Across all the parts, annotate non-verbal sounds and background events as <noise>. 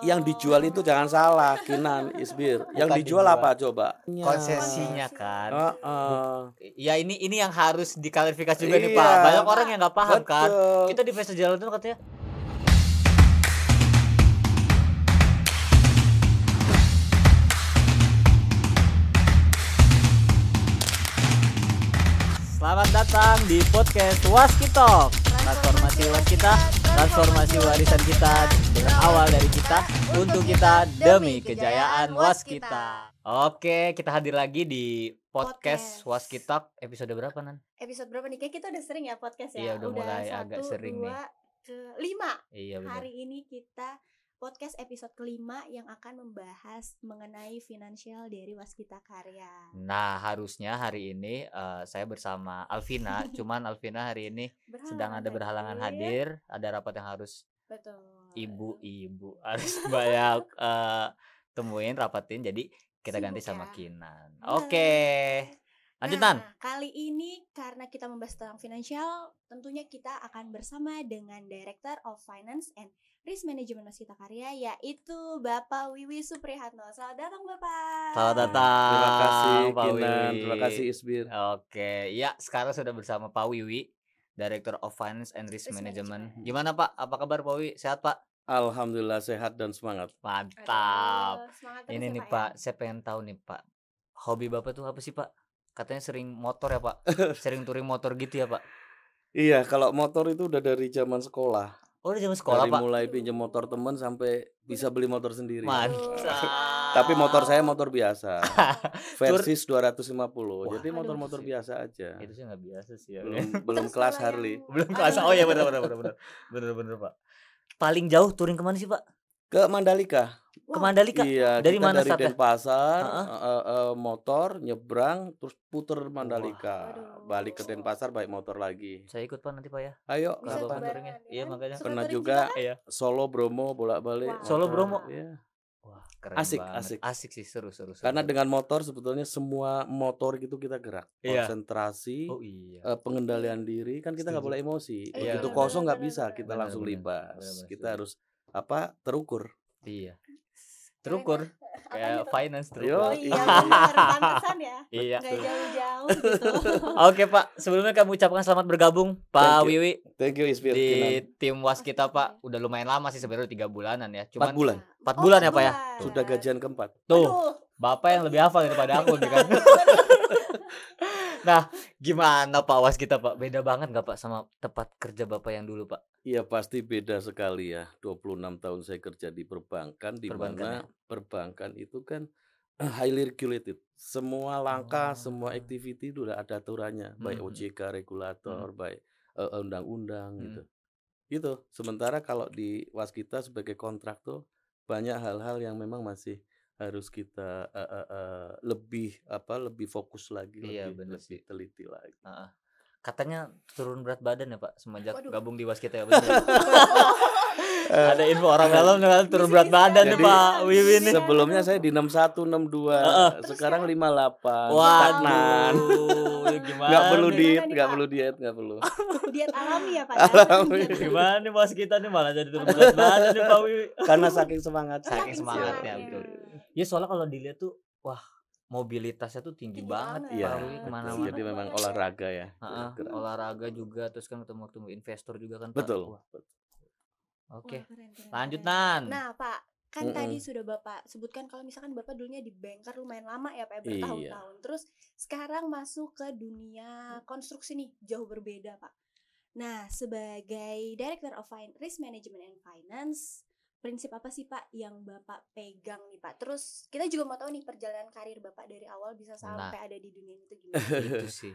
yang dijual itu jangan salah, Kinan, Isbir. Yang Bukan dijual dijual. apa coba? konsesinya kan Heeh. ya ini ini yang harus diklarifikasi juga nih pak Iya. banyak orang yang nggak paham kan Betul. kita di festival jalan itu katanya Selamat datang di podcast Waskitalk Transformasi Waskita Transformasi warisan kita Berawal dari kita Untuk kita Demi kejayaan Waskita Oke kita hadir lagi di podcast Podcast. Waskitalk Episode berapa Nan? episode berapa nih? Kayak kita udah sering ya podcast ya. Iya, udah mulai agak sering nih. dua, ke lima. Iya benar Hari ini kita podcast episode kelima yang akan membahas mengenai finansial dari Waskita Karya. Nah harusnya hari ini eh, saya bersama Alvina <laughs> Cuman Alvina hari ini Berhalangan sedang ada berhalangan hadir Ada rapat yang harus Betul. ibu-ibu <laughs> harus banyak eh, temuin rapatin jadi kita Sibuk ganti sama ya. Kinan. Benar. Oke. Lanjut Nan. Nah, kali ini karena kita membahas tentang finansial, tentunya kita akan bersama dengan Director of Finance and Risk Management Waskita Karya yaitu Bapak Wiwi Suprihatno. Selamat datang Bapak. Selamat datang. Terima kasih Pak Kinan, Wiwi. terima kasih Isbir. Oke, ya sekarang sudah bersama Pak Wiwi, Director of Finance and Risk, Risk Management. Management. Gimana Pak? Apa kabar Pak Wiwi? Sehat Pak? Alhamdulillah sehat dan semangat. Mantap. Aduh, semangat terus Ini ya, nih ya. Pak, saya pengen tahu nih Pak. Hobi Bapak tuh apa sih Pak? Katanya sering motor ya Pak? <laughs> sering touring motor gitu ya Pak? Iya, kalau motor itu udah dari zaman sekolah. Oh udah zaman sekolah dari Pak? mulai pinjam motor teman sampai bisa beli motor sendiri. Mantap. Tapi motor saya motor biasa. <laughs> Versis 250. Wah. Jadi motor-motor biasa aja. Itu sih nggak biasa sih ya. Belum <laughs> belum kelas kalau Harley. Belum kelas. Oh iya benar benar benar benar. Benar benar Pak. Paling jauh touring ke mana sih Pak? Ke Mandalika. Ke. Mandalika. Iya, Dari kita mana dari startnya? Denpasar, Heeh. eh, eh, motor nyebrang terus puter Mandalika. Balik ke Denpasar baik motor lagi. Saya ikut Pak nanti Pak ya. Ayo, Bisa kapan? Iya, kan? makanya. Pernah juga. Iya. Solo Bromo bolak-balik. Wow. Solo. Bromo. Iya. Wah, keren Asik, banget. asik. Asik sih, seru seru seru. Karena dengan motor sebetulnya semua motor gitu kita gerak. Iya. Konsentrasi, Oh iya. eh, pengendalian diri kan kita nggak boleh emosi. Iya, Begitu kosong nggak bisa kita Benar, langsung libas. Benar, benar, Kita harus apa? Terukur. Iya. Terukur Apaan kayak itu? finance Yo, terukur. Oh iya. iya benar, pantesan ya. <laughs> Iya. Gak jauh-jauh <laughs> gitu. Oke Pak, sebelumnya kami ucapkan selamat bergabung Pak Thank you. Wiwi Thank you Isbir. di tim was kita Pak. Udah lumayan lama sih sebenarnya tiga bulanan ya. Empat Cuman bulan. Empat bulan ya, Pak, ya? Sudah gajian keempat. tuh Aduh, Bapak yang lebih hafal daripada aku nih kan. <laughs> nah, gimana Pak was kita Pak? Beda banget nggak Pak sama tempat kerja Bapak yang dulu Pak? Iya pasti beda sekali ya. 26 tahun saya kerja di perbankan di Perbankan mana ya? perbankan itu kan eh, highly regulated. Semua langkah, Oh. semua activity itu udah ada aturannya, baik Hmm, hmm. OJK regulator, baik eh, eh, undang-undang Hmm. gitu. Gitu. Sementara kalau di waskita sebagai kontraktor banyak hal-hal yang memang masih harus kita eh, eh, eh, lebih apa lebih fokus lagi, Iya, lebih bener lebih teliti lagi. Heeh. Katanya turun berat badan ya Pak semenjak Waduh. gabung di was kita ya. <laughs> Ada info orang dalam dengan turun berat badan nih Pak Wiwi nih. Sebelumnya saya di 61, 62, Heeh. sekarang 58. Waduh, stagnan. gimana? Nggak perlu nih? diet, Pak? perlu diet, nggak perlu. <laughs> diet alami ya Pak. Alami. <laughs> Gimana nih mas kita nih malah jadi turun berat badan nih Pak Wiwi. Karena saking semangat. Saking semangatnya semangatnya. betul. Ya soalnya kalau dilihat tuh wah mobilitasnya tuh tinggi, Tinggi banget. Iya, Wiwi betul. ke mana-mana. jadi memang olahraga ya. Heeh, Gerak. olahraga juga terus kan ketemu ketemu investor juga kan. Betul. Wah, Oke. Wah, keren, keren, Lanjut. Nan. Nah, Pak, kan Mm-mm. tadi sudah Bapak sebutkan kalau misalkan Bapak dulunya di banker lumayan lama ya, Pak, ya, Iya. bertahun-tahun. Terus sekarang masuk ke dunia konstruksi nih, jauh berbeda, Pak. Nah, sebagai Director of Risk Management and Finance, prinsip apa sih, Pak, yang Bapak pegang nih, Pak? Terus kita juga mau tahu nih perjalanan karir Bapak dari awal bisa sampai ada di dunia itu <laughs> gimana? Itu sih.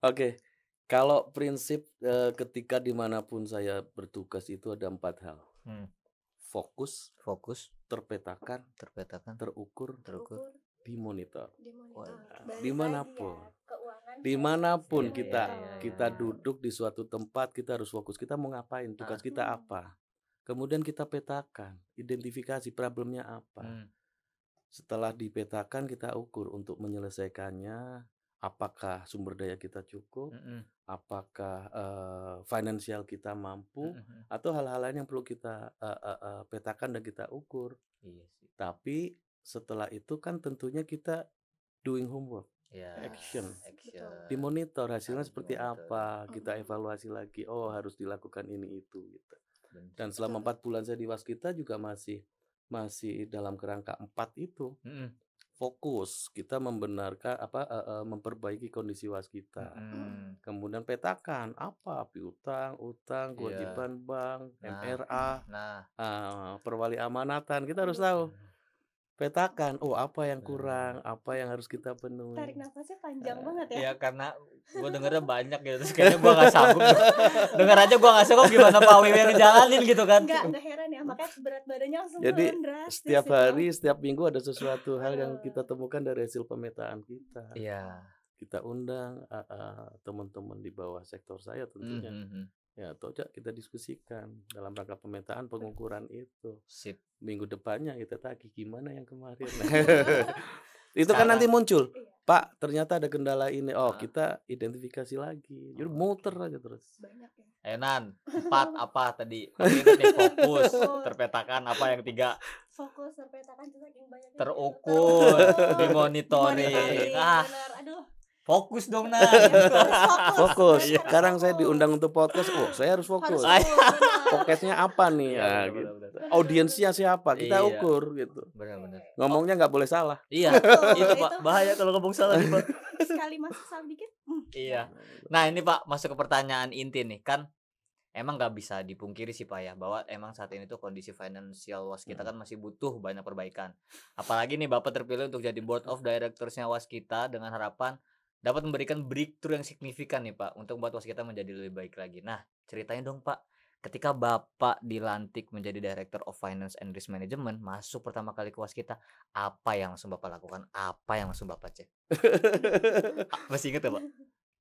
Oke, kalau prinsip eh, ketika di mana pun saya bertugas itu ada empat hal. Hmm. Fokus, Fokus, terpetakan, terpetakan, terukur, terukur. dimonitor. Di mana pun. ya, keuangan Di mana pun Iya, kita iya, iya, kita iya. duduk di suatu tempat kita harus fokus. Kita mau ngapain? Tugas Ah. kita apa? Kemudian kita petakan, identifikasi problemnya apa. Hmm. Setelah dipetakan kita ukur untuk menyelesaikannya apakah sumber daya kita cukup, Mm-mm. apakah eh, finansial kita mampu, Mm-mm. atau hal-hal lain yang perlu kita eh, eh, eh, petakan dan kita ukur. Iya sih. Tapi setelah itu kan tentunya kita doing homework, Ya. Action. Action. dimonitor hasilnya seperti dimonitor. apa, kita Mhm. evaluasi lagi. Oh harus dilakukan ini itu gitu. Dan selama empat bulan saya di Waskita juga masih masih dalam kerangka empat itu Mm-mm. fokus kita membenarkan apa eh, eh, memperbaiki kondisi waskita. Mm-mm. Kemudian petakan apa piutang, utang, Iya. kewajiban bank, Nah. MRA, Nah, eh, perwali amanatan. Kita harus tahu petakan. Oh apa yang kurang, apa yang harus kita penuhi. Tarik nafasnya panjang Eh, banget ya. ya karena gue <laughs> dengernya banyak gitu terus kayaknya gue gak sanggup <laughs> denger aja gue gak sanggup gimana Pak Wiwi yang ngejalanin gitu kan Enggak, enggak heran ya. Makanya berat badannya langsung Jadi, turun drastis Setiap hari, setiap minggu ada sesuatu hal yang kita temukan dari hasil pemetaan kita. iya Kita undang eh, eh, teman-teman di bawah sektor saya tentunya. Mhm. Ya, Cak, kita diskusikan dalam rangka pemetaan pengukuran itu. sip Minggu depannya kita tagih gimana yang kemarin. <laughs> <laughs> itu kan nanti muncul. Iya. Pak, ternyata ada kendala ini. Oh, Ah. kita identifikasi lagi. Jadi Oh, muter aja terus. banyak ya. Enan empat apa tadi nih fokus Fokus. terpetakan apa yang tiga Fokus terpetakan tuh saking banyaknya. terukur Terukur. dimonitoring Monitoring, ah bener. Aduh, fokus dong nah harus fokus. Fokus. Iya. Sekarang saya diundang untuk podcast. Oh, saya harus fokus. Podcastnya apa nih? Ah, benar, gitu. Audiensnya siapa? Kita Iya. ukur gitu. benar-benar Ngomongnya nggak boleh salah. iya itu pak bahaya kalau ngomong salah nih pak Sekali masuk salah dikit. hmm, iya Nah ini Pak masuk ke pertanyaan inti nih kan emang nggak bisa dipungkiri sih Pak ya bahwa emang saat ini tuh kondisi finansial Waskita Mm. kan masih butuh banyak perbaikan. Apalagi nih Bapak terpilih untuk jadi board of directorsnya Waskita dengan harapan dapat memberikan breakthrough yang signifikan nih Pak untuk membuat Waskita menjadi lebih baik lagi. Nah ceritain dong Pak ketika Bapak dilantik menjadi Director of Finance and Risk Management masuk pertama kali ke Waskita apa yang langsung Bapak lakukan apa yang langsung Bapak cek <laughs> masih inget ya Pak?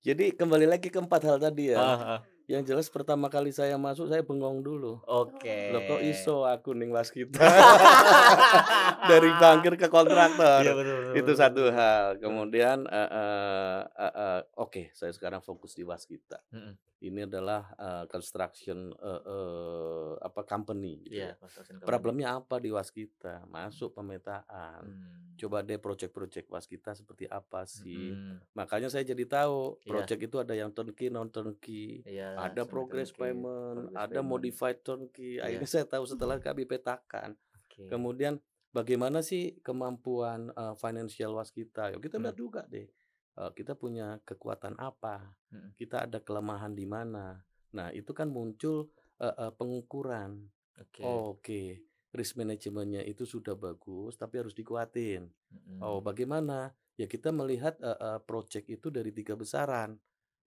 Jadi kembali lagi ke empat hal tadi ya. Ah, ah. Yang jelas pertama kali saya masuk saya bengong dulu. Oke. Loh kok iso aku ning waskita <laughs> dari bankir ke kontraktor. Iya betul, betul, itu satu hal. Kemudian eh, eh, eh, eh, oke, saya sekarang fokus di waskita. Mm-mm. Ini adalah eh, construction eh, eh, apa company gitu Iya, ya. company. Problemnya apa di waskita? Masuk pemetaan. Hmm. Coba deh project-project waskita seperti apa sih? Mm-mm. Makanya saya jadi tahu Iya. project itu ada yang turnkey, non turnkey. Iya, ada progress payment, progress ada payment. modified turnkey. Iya. Akhirnya saya tahu setelah kami petakan. Oke. Kemudian bagaimana sih kemampuan eh, financial waskita? Ya kita Hmm. lihat juga deh. eh, kita punya kekuatan apa? Mm-mm. Kita ada kelemahan di mana? Nah, itu kan muncul eh, eh, pengukuran. Oke. Oke, risk manajemennya itu sudah bagus, tapi harus dikuatin. Mm-mm. Oh, bagaimana? Ya kita melihat eh, eh, project itu dari tiga besaran.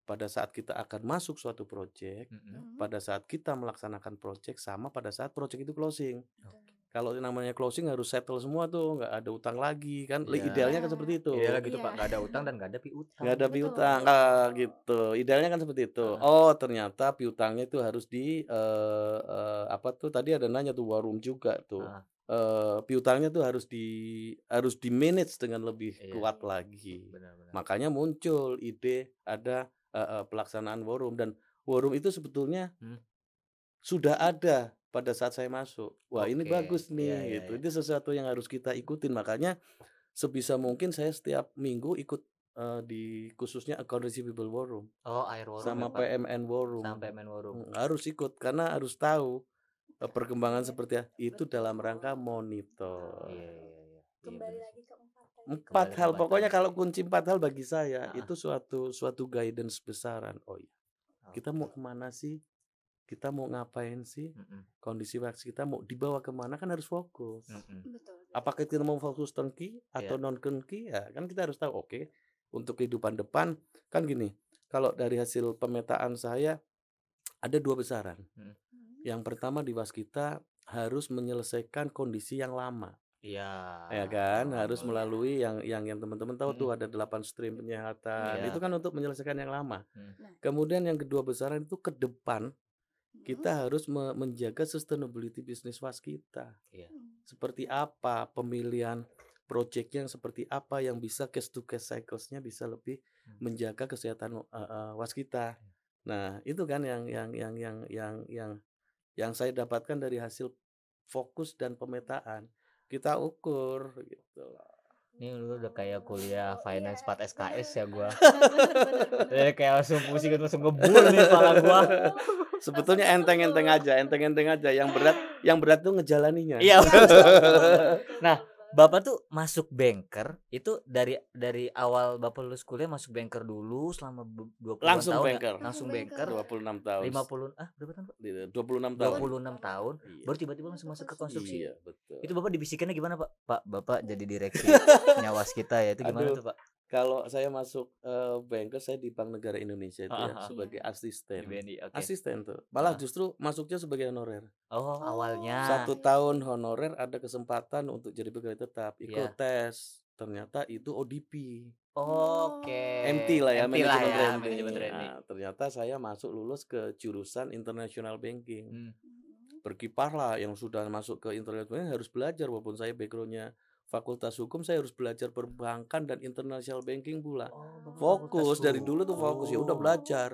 Pada saat kita akan masuk suatu project, Mm-mm. Hmm. pada saat kita melaksanakan project sama pada saat project itu closing. Oke. Kalau yang namanya closing harus settle semua tuh, nggak ada utang lagi kan? Iya. Idealnya kan seperti itu. Iya gitu Iya. Pak, nggak ada utang dan nggak ada piutang. Nggak ada piutang, ah, gitu. Idealnya kan seperti itu. Ah. Oh, ternyata piutangnya itu harus di eh, eh, apa tuh? Tadi ada nanya tuh war room juga tuh. Ah. Eh, piutangnya tuh harus di harus di manage dengan lebih Iya. kuat lagi. Benar-benar. Makanya muncul ide ada eh, eh, pelaksanaan war room dan war room itu sebetulnya Hmm. sudah ada pada saat saya masuk. Wah, ini Oke. bagus nih Iya, iya, gitu. iya. Itu sesuatu yang harus kita ikutin. Makanya sebisa mungkin saya setiap minggu ikut eh, di khususnya account receivable war room Oh, air war room sama ya, Pak? PMN war room. Sampai main war room. Mm, harus ikut karena harus tahu perkembangan seperti apa. itu dalam rangka monitor. Iya, iya, iya. Iya, Kembali lagi ke empat hal pokoknya kalau kunci empat hal bagi saya Ah. itu suatu suatu guidance besaran. Oh iya, kita mau ke mana sih? Kita mau ngapain sih? Kondisi wax kita mau dibawa ke mana kan harus fokus. Betul. Apakah kita mau fokus turnkey atau non turnkey? Ya kan kita harus tahu. Oke, untuk kehidupan depan kan gini. Kalau dari hasil pemetaan saya ada dua besaran. Hmm. Yang pertama di waskita harus menyelesaikan kondisi yang lama. Iya. ya kan harus iya. melalui yang yang yang teman-teman tahu tuh Mm-mm. ada delapan stream penyehatan Iya. itu kan untuk menyelesaikan yang lama Hmm. Nah. kemudian yang kedua besaran itu ke depan Hmm. kita harus me- menjaga sustainability bisnis was kita Iya. Hmm. seperti apa pemilihan projectnya yang seperti apa yang bisa case to case cycles-nya bisa lebih Hmm. menjaga kesehatan uh, uh, waskita. Nah, itu kan yang yang yang yang yang yang yang saya dapatkan dari hasil fokus dan pemetaan. Kita ukur gitu loh. Ini lu udah kayak kuliah Oh, finance iya, 4 SKS ya gua. <laughs> Bener, bener, bener. Udah kayak langsung pusing langsung ngebul nih kepala gua. <laughs> Sebetulnya enteng-enteng aja, enteng-enteng aja. Yang berat, yang berat tuh ngejalaninya. Iya. <laughs> Nah, Bapak tuh masuk banker itu dari dari awal Bapak lulus kuliah masuk banker dulu selama be- 20 Langsung tahun ya? banker. Langsung Langsung banker. banker. 26 tahun. 50 ah berapa tahun, Pak? Di- 26 tahun. 26 tahun. Iya. Baru tiba-tiba langsung masuk ke konstruksi. Iya, betul. Itu Bapak dibisikannya gimana, Pak? Pak, Bapak jadi direksi <laughs> nyawas kita ya. Itu gimana Aduh. tuh, Pak? Kalau saya masuk eh, banker, saya di Bank Negara Indonesia itu Ah, ya, ah. sebagai asisten. BNI. Oke. Asisten tuh. Malah Ah. justru masuknya sebagai honorer. Oh, awalnya. Satu tahun honorer ada kesempatan untuk jadi pegawai tetap. Ikut Iya. tes. Ternyata itu ODP. Oke. MT lah ya, MT lah manajemen ya, training. Nah, ternyata saya masuk lulus ke jurusan international banking. Hmm. Berkiprah yang sudah masuk ke international banking harus belajar walaupun saya backgroundnya fakultas hukum saya harus belajar perbankan dan international banking pula. Oh, Fokus dari dulu tuh fokus ya udah hukum. belajar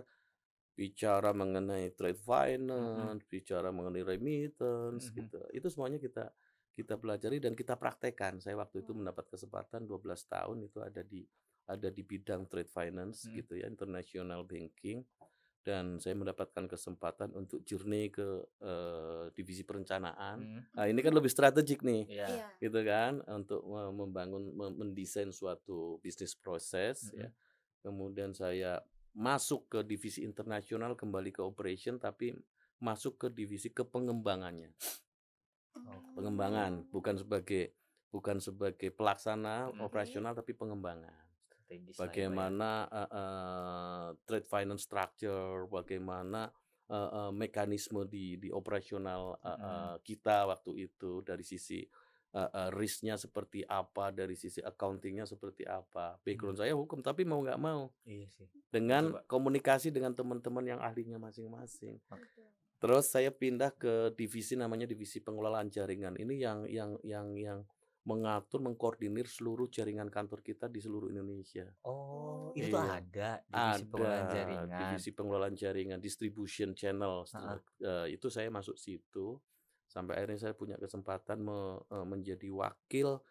bicara mengenai trade finance, bicara mengenai remittance Mhm. gitu. Itu semuanya kita kita pelajari dan kita praktekkan. Saya waktu itu mendapat kesempatan 12 tahun itu ada di ada di bidang trade finance Hmm. gitu ya, international banking dan saya mendapatkan kesempatan untuk journey ke eh, divisi perencanaan. Hmm, Nah, ini kan lebih strategik nih Iya. Iya. gitu kan untuk me- membangun me- mendesain suatu bisnis proses Mhm. ya kemudian saya masuk ke divisi internasional kembali ke operation tapi masuk ke divisi kepengembangannya Oh. pengembangan bukan sebagai bukan sebagai pelaksana Mhm. operasional tapi pengembangan Strategis ya. bagaimana eh, eh, trade finance structure bagaimana eh, eh, mekanisme di di operasional Mhm. eh, kita waktu itu dari sisi eh, eh, risknya seperti apa dari sisi accountingnya seperti apa background saya hukum tapi mau nggak mau Iya sih. dengan Coba. komunikasi dengan teman-teman yang ahlinya masing-masing. Terus saya pindah ke divisi namanya divisi pengelolaan jaringan. Ini yang yang yang yang mengatur, mengkoordinir seluruh jaringan kantor kita di seluruh Indonesia. Oh, itu Iya. ada divisi pengelolaan Ada jaringan. divisi pengelolaan jaringan, distribution channel. Ha-ha. Eh, itu saya masuk situ sampai akhirnya saya punya kesempatan me- eh, menjadi wakil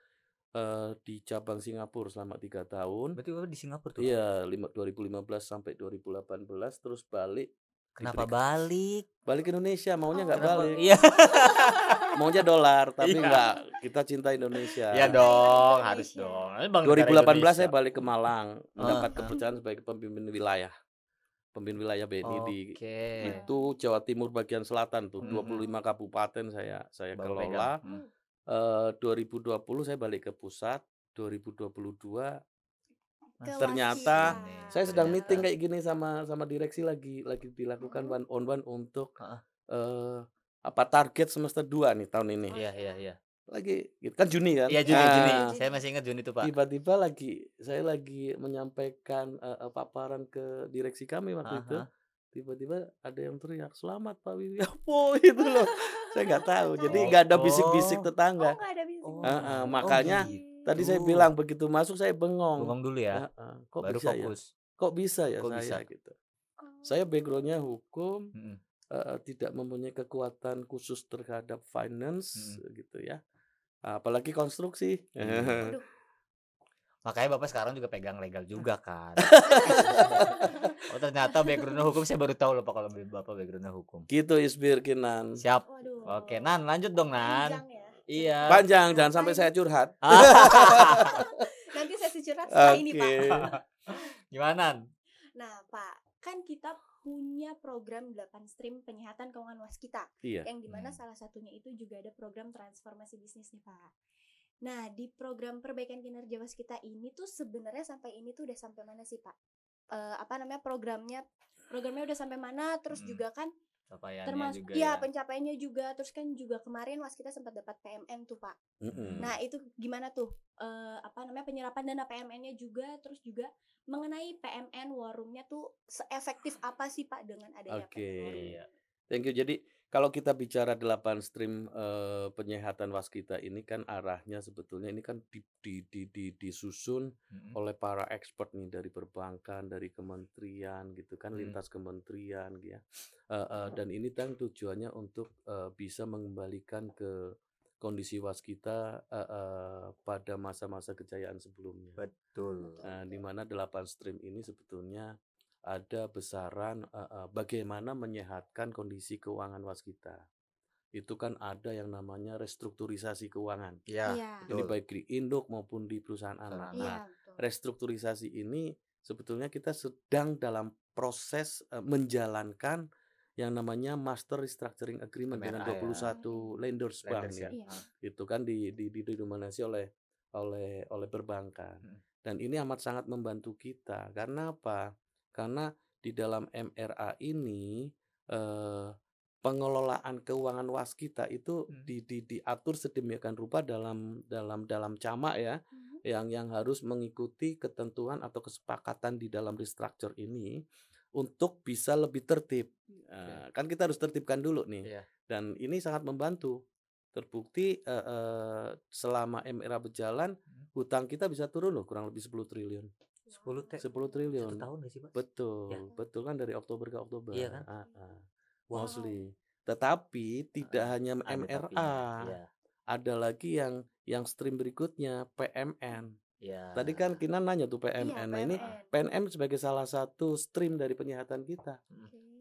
eh, di cabang Singapura selama tiga tahun. Berarti di Singapura tuh. Iya, lima- 2015 sampai 2018 terus balik Kenapa balik? balik ke Indonesia maunya nggak Kenapa? balik Iya. <laughs> maunya dolar <laughs> tapi Iya. enggak kita cinta Indonesia Iya dong, Indonesia. harus dong. Ini Bang 2018 saya Indonesia. balik ke Malang mendapat ah. kepercayaan sebagai pemimpin wilayah pemimpin wilayah BNI di Oke. itu Jawa Timur bagian selatan tuh Hmm. 25 kabupaten saya saya Bapak kelola. Hmm. Eh, 2020 saya balik ke pusat 2022 Ke Ternyata saya sedang Ternyata. meeting kayak gini sama sama direksi lagi lagi dilakukan one on one untuk eh apa target semester 2 nih tahun ini Iya, iya, iya. lagi gitu kan Juni kan Iya, Juni, Nah, Juni. Saya masih ingat Juni tuh, Pak. tiba-tiba lagi saya lagi menyampaikan eh, eh, paparan ke direksi kami waktu itu Aha. tiba-tiba ada yang teriak selamat Pak Wiwi <laughs> apa itu loh saya nggak tahu <laughs> jadi Oh. nggak ada bisik-bisik Oh. tetangga Oh, ada bisik. Oh. Ah, Oh, makanya gitu. Tadi saya bilang begitu masuk saya bengong Bengong dulu ya. Ah, ah, kok Baru bisa ya fokus. kok bisa ya Kok saya bisa? gitu Oh. saya backgroundnya hukum Mm-mm. eh, tidak mempunyai kekuatan khusus terhadap finance Mm. gitu ya apalagi konstruksi. <laughs> Waduh. Makanya Bapak sekarang juga pegang legal juga kan. <laughs> oh ternyata backgroundnya hukum saya baru tahu loh Pak kalau Bapak backgroundnya hukum. gitu Isbir Kinan Siap. Waduh. Oke, Nan lanjut dong Nan. Panjang ya. Iya. panjang jangan sampai saya curhat <laughs> Nanti saya curhat <laughs> setelah ini, Pak. Gimana? Nah, Pak, kan kita punya program 8 stream penyehatan keuangan waskita iya yang di mana Hmm. salah satunya itu juga ada program transformasi bisnis nih, Pak. Nah, di program perbaikan kinerja waskita ini tuh sebenarnya sampai ini tuh udah sampai mana sih, Pak? Eh, apa namanya programnya? Programnya udah sampai mana? Terus Hmm. juga kan Capaiannya termasuk juga ya ya. pencapaiannya juga terus kan juga kemarin waskita sempat dapat PMN tuh, Pak. Mm-mm. Nah, itu gimana tuh? Eh, apa namanya penyerapan dana PMN-nya juga terus juga mengenai PMN war room-nya tuh seefektif apa sih Pak dengan adanya Oke. PMN? Iya. thank you jadi kalau kita bicara 8 stream, eee, penyehatan waskita ini kan arahnya sebetulnya ini kan di di di di disusun Mhm. oleh para expert nih dari perbankan, dari kementerian gitu kan, Hmm. lintas kementerian ya. Heeh, dan ini kan tujuannya untuk, eee, bisa mengembalikan ke kondisi waskita, heeh, pada masa-masa kejayaan sebelumnya. Betul. Nah, di mana 8 stream ini sebetulnya ada besaran, heeh, bagaimana menyehatkan kondisi keuangan waskita. Itu kan ada yang namanya restrukturisasi keuangan. Iya, Iya. Ini betul. baik di induk maupun di perusahaan anak. Iya, Nah, restrukturisasi ini sebetulnya kita sedang dalam proses, eee, menjalankan yang namanya Master Restructuring Agreement dengan MRA ya. 21 lenders bank Lenders ya. ya. Iya. Itu kan di di di didominasi oleh oleh oleh perbankan. Hmm. Dan ini amat sangat membantu kita. Karena apa? Karena di dalam MRA ini, eee, pengelolaan keuangan waskita itu Hmm. di di diatur sedemikian rupa dalam dalam dalam camak ya, Mhm. yang yang harus mengikuti ketentuan atau kesepakatan di dalam restructure ini untuk bisa lebih tertib. Eee, kan kita harus tertibkan dulu nih. Iya. Dan ini sangat membantu. Terbukti, eee eee, selama MRA berjalan, Hmm. hutang kita bisa turun loh kurang lebih 10 triliun. 10 T. 10 Satu triliun. tahun nggak sih, Pak? Betul, Ya. betul kan dari Oktober ke Oktober. Iya kan? Heeh. Wow. Mostly. Tetapi tidak Heeh, hanya MRA. Iya. ada lagi yang yang stream berikutnya PMN. Iya. Tadi kan Kinan nanya tuh PMN. Nah ini PMN. PNM sebagai salah satu stream dari penyehatan kita,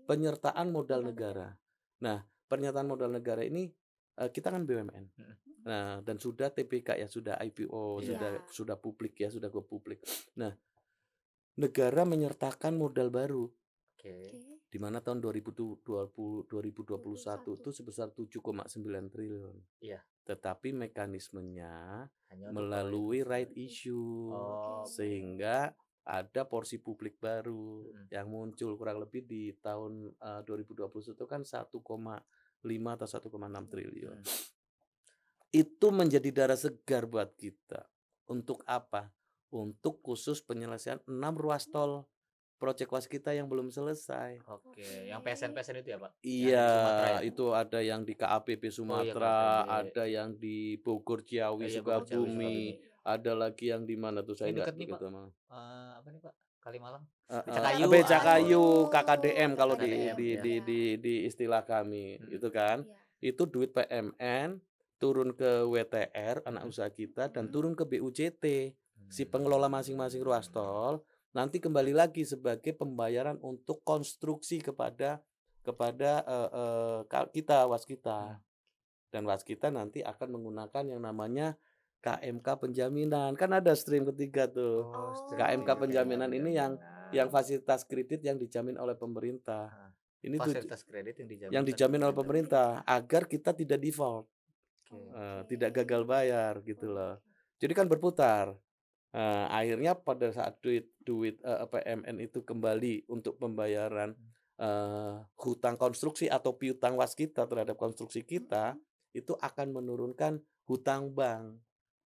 penyertaan modal negara. Nah, penyertaan modal negara ini eh, kita kan BUMN. Nah, dan sudah TPK ya, sudah IPO, Iya. sudah sudah publik ya, sudah go publik. Nah, negara menyertakan modal baru Oke. Oke. di mana tahun 2020 2021 itu 21. sebesar 7,9 triliun. Iya. Tetapi mekanismenya Hanya melalui right issue Oh, sehingga ada porsi publik baru Mm. yang muncul kurang lebih di tahun eh, 2021 itu kan 1,5 atau 1,6 triliun. Hmm. Itu menjadi darah segar buat kita. Untuk apa? Untuk khusus penyelesaian 6 ruas tol proyek waskita yang belum selesai. Oke, yang PSN-PSN itu ya, Pak? Di Iya, Sumatera ya? itu ada yang di KAPP Sumatera, KAPP. ada yang di Bogor Ciawi Oh iya, Bogor, Ciawi, Sukabumi, ada lagi yang di mana tuh saya Ini nggak deket nih, Pak. begitu mah. Eh, apa nih, Pak? Kalimalang? Eh, eh, Becakayu. Becakayu, Oh, KKDM kalau di KKDM, di, ya. di di di istilah kami, Hmm. itu kan. Iya. Itu duit PMN turun ke WTR anak Hmm. usaha kita dan Hmm. turun ke BUJT si pengelola masing-masing ruas tol nanti kembali lagi sebagai pembayaran untuk konstruksi kepada kepada eh, ka- kita waskita Hmm. dan waskita nanti akan menggunakan yang namanya KMK penjaminan. Kan ada stream ketiga tuh. Oh. KMK penjaminan ini yang yang fasilitas kredit yang dijamin oleh pemerintah. Ah, ini tuh fasilitas kredit yang dijamin yang dijamin oleh pemerintah. agar kita tidak default. Oke. eh, tidak gagal bayar gitu loh. Jadi kan berputar Eh, akhirnya pada saat duit duit eh, PMN itu kembali untuk pembayaran eh, hutang konstruksi atau piutang waskita terhadap konstruksi kita itu akan menurunkan hutang bank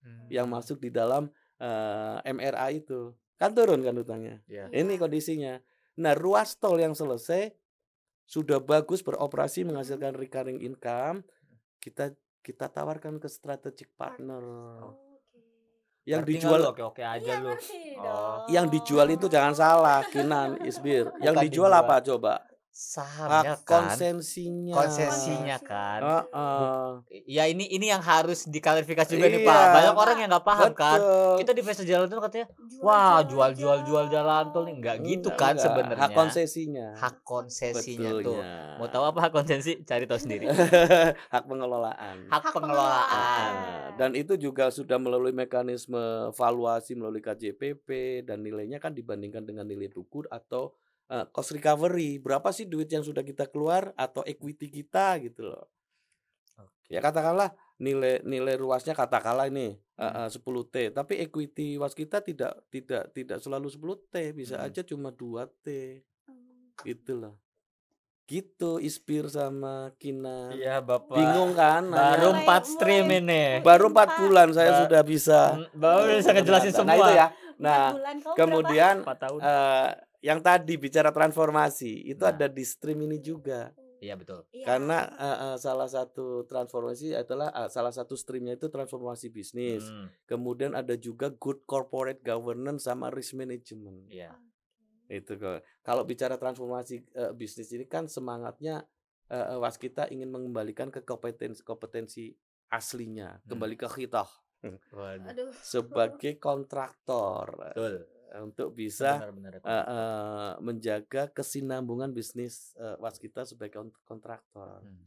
Hmm. yang masuk di dalam eh, MRA itu. Kan turun kan hutangnya? Iya. ini kondisinya. Nah ruas tol yang selesai sudah bagus beroperasi menghasilkan recurring income kita kita tawarkan ke strategic partner. Oke. Yang nggak dijual lu? Oke-oke aja Iya, lu. Oh. yang dijual itu jangan salah Kinan Isbir yang Bukan dijual dijual. apa coba Sahamnya hak kan. konsensinya Konsesinya kan. Heeh. Ya ini ini yang harus diklarifikasi juga nih Pak. Iya. Banyak orang yang nggak paham kan. Betul. Kita di festival jalan tol katanya, wah jual jual jual jalan tol nih nggak gitu Enggak, kan sebenarnya. hak konsesinya Hak konsesinya tuh. Betulnya. Mau tahu apa hak konsesi? Cari tahu sendiri. <laughs> hak pengelolaan Hak pengelolaan. Nah, dan itu juga sudah melalui mekanisme valuasi melalui KJPP dan nilainya kan dibandingkan dengan nilai buku atau eh, cost recovery. Berapa sih duit yang sudah kita keluar atau equity kita gitu loh. Oke. Ya katakanlah nilai nilai ruasnya katakanlah ini eh, Hmm. eh, 10T, tapi equity was kita tidak tidak tidak selalu 10T, bisa Hmm. aja cuma 2T. Hmm. Gitu loh. Gitu Ispir sama Kina. Iya Bapak. Bingung kan? Baru nanya? empat stream ini. Baru 4 Empat. bulan saya Ba- sudah bisa Hmm, Bapak bisa ngejelasin Nah, semua. itu ya. Nah, kemudian Empat tahun. eh, yang tadi bicara transformasi itu Nah. ada di stream ini juga. Iya betul. Iya. Karena eh, eh, salah satu transformasi adalah eh, salah satu streamnya itu transformasi bisnis. Hmm, Kemudian ada juga good corporate governance sama risk management. Iya. Itu kok. Kalau bicara transformasi eh, bisnis ini kan semangatnya eh, eh, waskita ingin mengembalikan ke kompetensi kompetensi aslinya, Hmm. kembali ke kita Waduh. Aduh. sebagai kontraktor Betul. Eh, untuk bisa Benar-benar. eh, eh, menjaga kesinambungan bisnis eh, waskita sebagai kont- kontraktor. Hmm.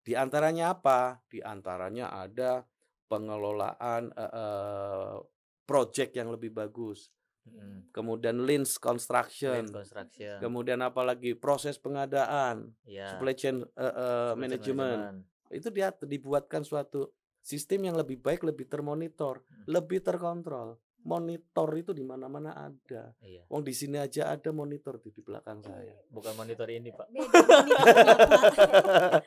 Di antaranya apa? Di antaranya ada pengelolaan eh, eh, project yang lebih bagus, Hmm. kemudian lean construction, construction. kemudian apalagi proses pengadaan, Iya. supply chain eh, Supply chain management. itu dia dibuatkan suatu sistem yang lebih baik, lebih termonitor, Hmm. lebih terkontrol. Monitor itu di mana-mana ada. Iya. Wong di sini aja ada monitor di di belakang saya. Bukan monitor ini, Pak. <laughs>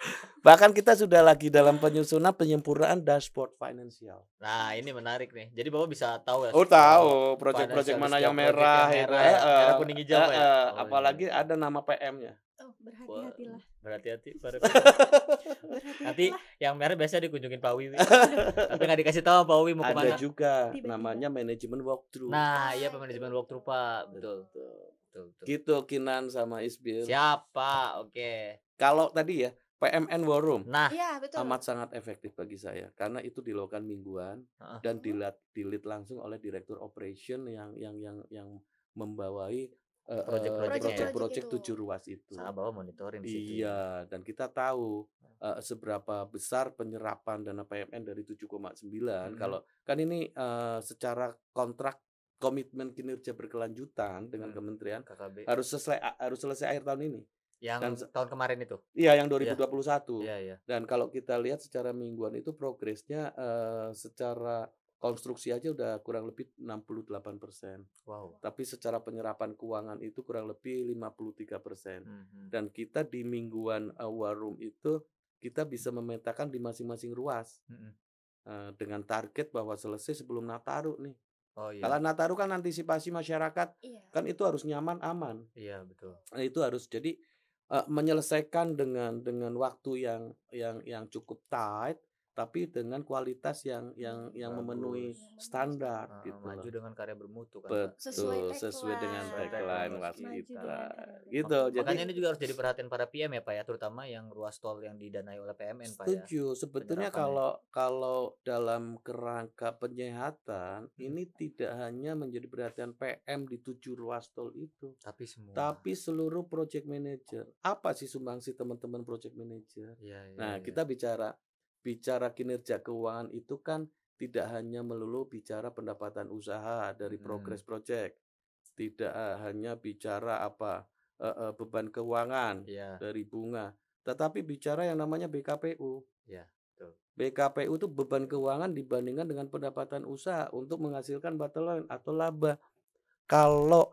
Bahkan kita sudah lagi dalam penyusunan penyempurnaan dashboard finansial. Nah, ini menarik nih. Jadi Bapak bisa tahu ya. Oh tahu proyek-proyek mana yang merah, yang itu, merah, eh, merah, eh, kuning, hijau, Pak, ya? Oh, apalagi iya. ada nama PM-nya. Oh, berhati-hatilah. Berhati-hati. <laughs> Berhati-hatilah. Nanti yang merah biasa dikunjungin Pak Wiwi. <laughs> Tapi nggak dikasih tahu Pak Wiwi mau Ada ke mana. juga Tiba-tiba. namanya manajemen walkthrough. Nah, iya manajemen walkthrough Pak. Betul. Betul. Betul, betul. Gitu Kinan sama Isbil. Siapa? Oke. Kalau tadi ya PMN War Room Nah, Iya, betul. amat sangat efektif bagi saya karena itu dilakukan mingguan Heeh. dan dilat dilit langsung oleh direktur operation yang yang yang yang membawai ya? project-project Project tujuh ruas itu. sama Bapak monitoring di situ. ya. Iya, dan kita tahu eh, seberapa besar penyerapan dana PMN dari 7,9 Mhm. kalau kan ini eh, secara kontrak komitmen kinerja berkelanjutan dengan Hmm. kementerian KKB. harus selesai harus selesai akhir tahun ini. Yang dan tahun kemarin itu. Iya, yang 2021. Iya, iya. Dan kalau kita lihat secara mingguan itu progresnya eh, secara konstruksi aja udah kurang lebih 68%. Wow. Tapi secara penyerapan keuangan itu kurang lebih 53%. Mhm. Dan kita di mingguan war room itu kita bisa memetakan di masing-masing ruas Mhm. eh, dengan target bahwa selesai sebelum Nataru nih. Oh iya. Kalau Nataru kan antisipasi masyarakat Iya. kan itu harus nyaman aman. Iya, betul. Nah, itu harus jadi eh, menyelesaikan dengan dengan waktu yang yang yang cukup tight tapi dengan kualitas yang yang yang Bagus. memenuhi standar Ah, gitu maju loh. dengan karya bermutu kan. Betul, Sesuai sesuai, dengan tagline. waskita. karya Gitu. Mak- Jadi Makanya ini juga harus jadi perhatian para PM ya Pak ya, terutama yang ruas tol yang didanai oleh PMN Pak ya. setuju. Sebetulnya Penyerapannya. kalau kalau dalam kerangka penyehatan Hmm. ini tidak hanya menjadi perhatian PM di tujuh ruas tol itu, Tapi semua. tapi seluruh project manager. Apa sih sumbangsi teman-teman project manager? Iya, iya, Nah, iya. kita bicara bicara kinerja keuangan itu kan tidak hanya melulu bicara pendapatan usaha dari Mm. progress project, tidak eh, hanya bicara apa eh, eh, beban keuangan Iya. dari bunga, tetapi bicara yang namanya BKPU. Betul. BKPU itu beban keuangan dibandingkan dengan pendapatan usaha untuk menghasilkan bottom line atau laba. Kalau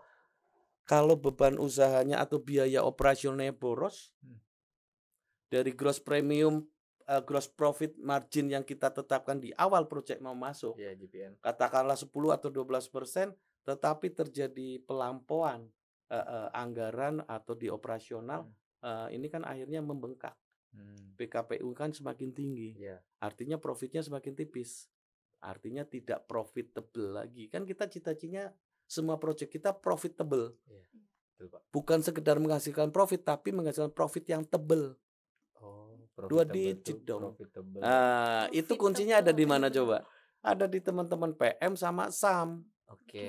kalau beban usahanya atau biaya operasionalnya boros Hmm. dari gross premium eh, gross profit margin yang kita tetapkan di awal proyek mau masuk Iya, GPM. katakanlah 10 atau 12 persen tetapi terjadi pelampauan eh, eh, anggaran atau di operasional eh, ini kan akhirnya membengkak Hmm. BKPU kan semakin tinggi Iya. artinya profitnya semakin tipis artinya tidak profitable lagi kan kita cita-citanya semua proyek kita profitable Betul, Pak. bukan sekedar menghasilkan profit tapi menghasilkan profit yang tebel Dua digit dong. Profitable. Nah, itu kuncinya ada di mana coba? Ada di teman-teman PM sama SAM. Oke.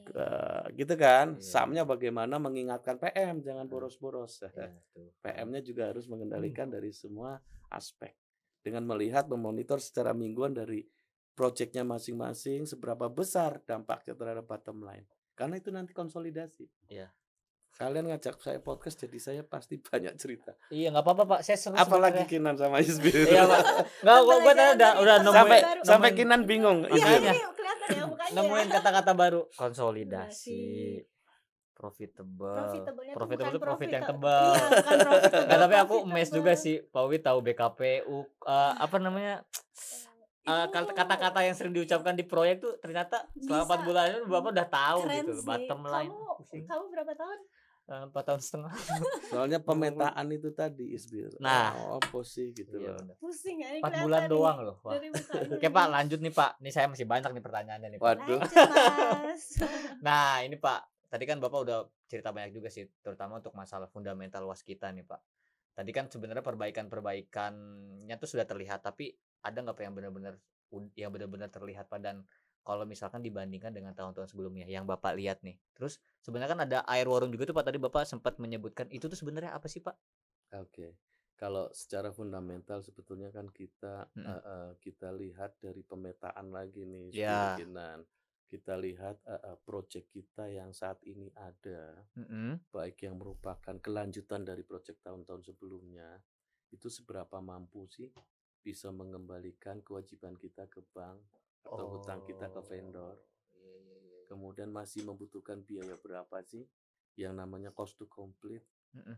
Eh, gitu kan? Iya, SAM-nya iya. bagaimana mengingatkan PM jangan Hmm. boros-boros. Iya, tuh. PM-nya juga harus mengendalikan Hmm. dari semua aspek. Dengan melihat memonitor secara mingguan dari proyeknya masing-masing seberapa besar dampaknya terhadap bottom line. Karena itu nanti konsolidasi. Iya. Kalian ngajak saya podcast jadi saya pasti banyak cerita. Iya, nggak apa-apa, Pak. Saya seru Apalagi sebenarnya. Kinan sama Isbil. Iya, Pak. Enggak, gua gua tadi udah udah nemuin sampai baru. sampai nemuin- Kinan bingung. Iya, Isbil. Makanya. ini kelihatan ya mukanya. nemuin kata-kata baru konsolidasi profitable Profitable-nya tuh profitable itu profit yang profit- tebal Iya, profitable, Nggak, tapi aku mes profitable. juga sih Pak Wi tahu BKPU eh, apa namanya eh, Itu kata- kata-kata yang sering diucapkan di proyek tuh ternyata selama. 4 bulan itu Bapak udah tahu keren gitu sih. bottom line Kamu, kamu berapa tahun? Eh, Empat tahun setengah. <laughs> Soalnya pemetaan itu tadi Isbir. Nah. oh, apa sih gitu Iya, loh. Pusing ya, ini Empat bulan nih doang loh. Wah. <laughs> Oke Pak, lanjut nih Pak. Ini saya masih banyak nih pertanyaannya nih Pak. Waduh. <laughs> Nah ini Pak, tadi kan Bapak udah cerita banyak juga sih, terutama untuk masalah fundamental was kita nih Pak. Tadi kan sebenarnya perbaikan-perbaikannya tuh sudah terlihat, tapi ada nggak Pak yang benar-benar yang benar-benar terlihat Pak dan kalau misalkan dibandingkan dengan tahun-tahun sebelumnya yang Bapak lihat nih. Terus sebenarnya kan ada air war room juga tuh Pak tadi Bapak sempat menyebutkan itu tuh sebenarnya apa sih Pak? Oke. Kalau secara fundamental sebetulnya kan kita Mm-mm. eh, eh, kita lihat dari pemetaan lagi nih Ya. kemungkinan. Kita lihat eh, eh, proyek kita yang saat ini ada, Mm-mm. baik yang merupakan kelanjutan dari proyek tahun-tahun sebelumnya, itu seberapa mampu sih bisa mengembalikan kewajiban kita ke bank atau hutang kita ke vendor. Iya, iya, iya. Kemudian masih membutuhkan biaya berapa sih yang namanya cost to complete, Mm-mm.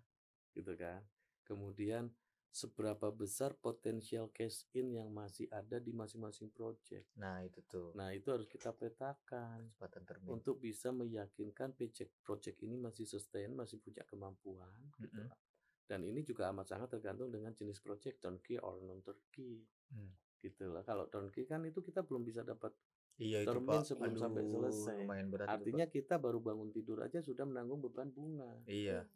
gitu kan? Kemudian seberapa besar potensial cash in yang masih ada di masing-masing project. Nah itu tuh Nah, itu harus kita petakan untuk bisa meyakinkan project project ini masih sustain, masih punya kemampuan gitu. Mm-mm. Dan ini juga amat sangat tergantung dengan jenis project turnkey or non turnkey. Hmm. Gitu lah. Kalau turnkey kan itu kita belum bisa dapat Iya itu termin Pak. sebelum sampai Aduh, selesai. Lumayan berat itu. Artinya kita baru bangun tidur aja sudah menanggung beban bunga. Iya.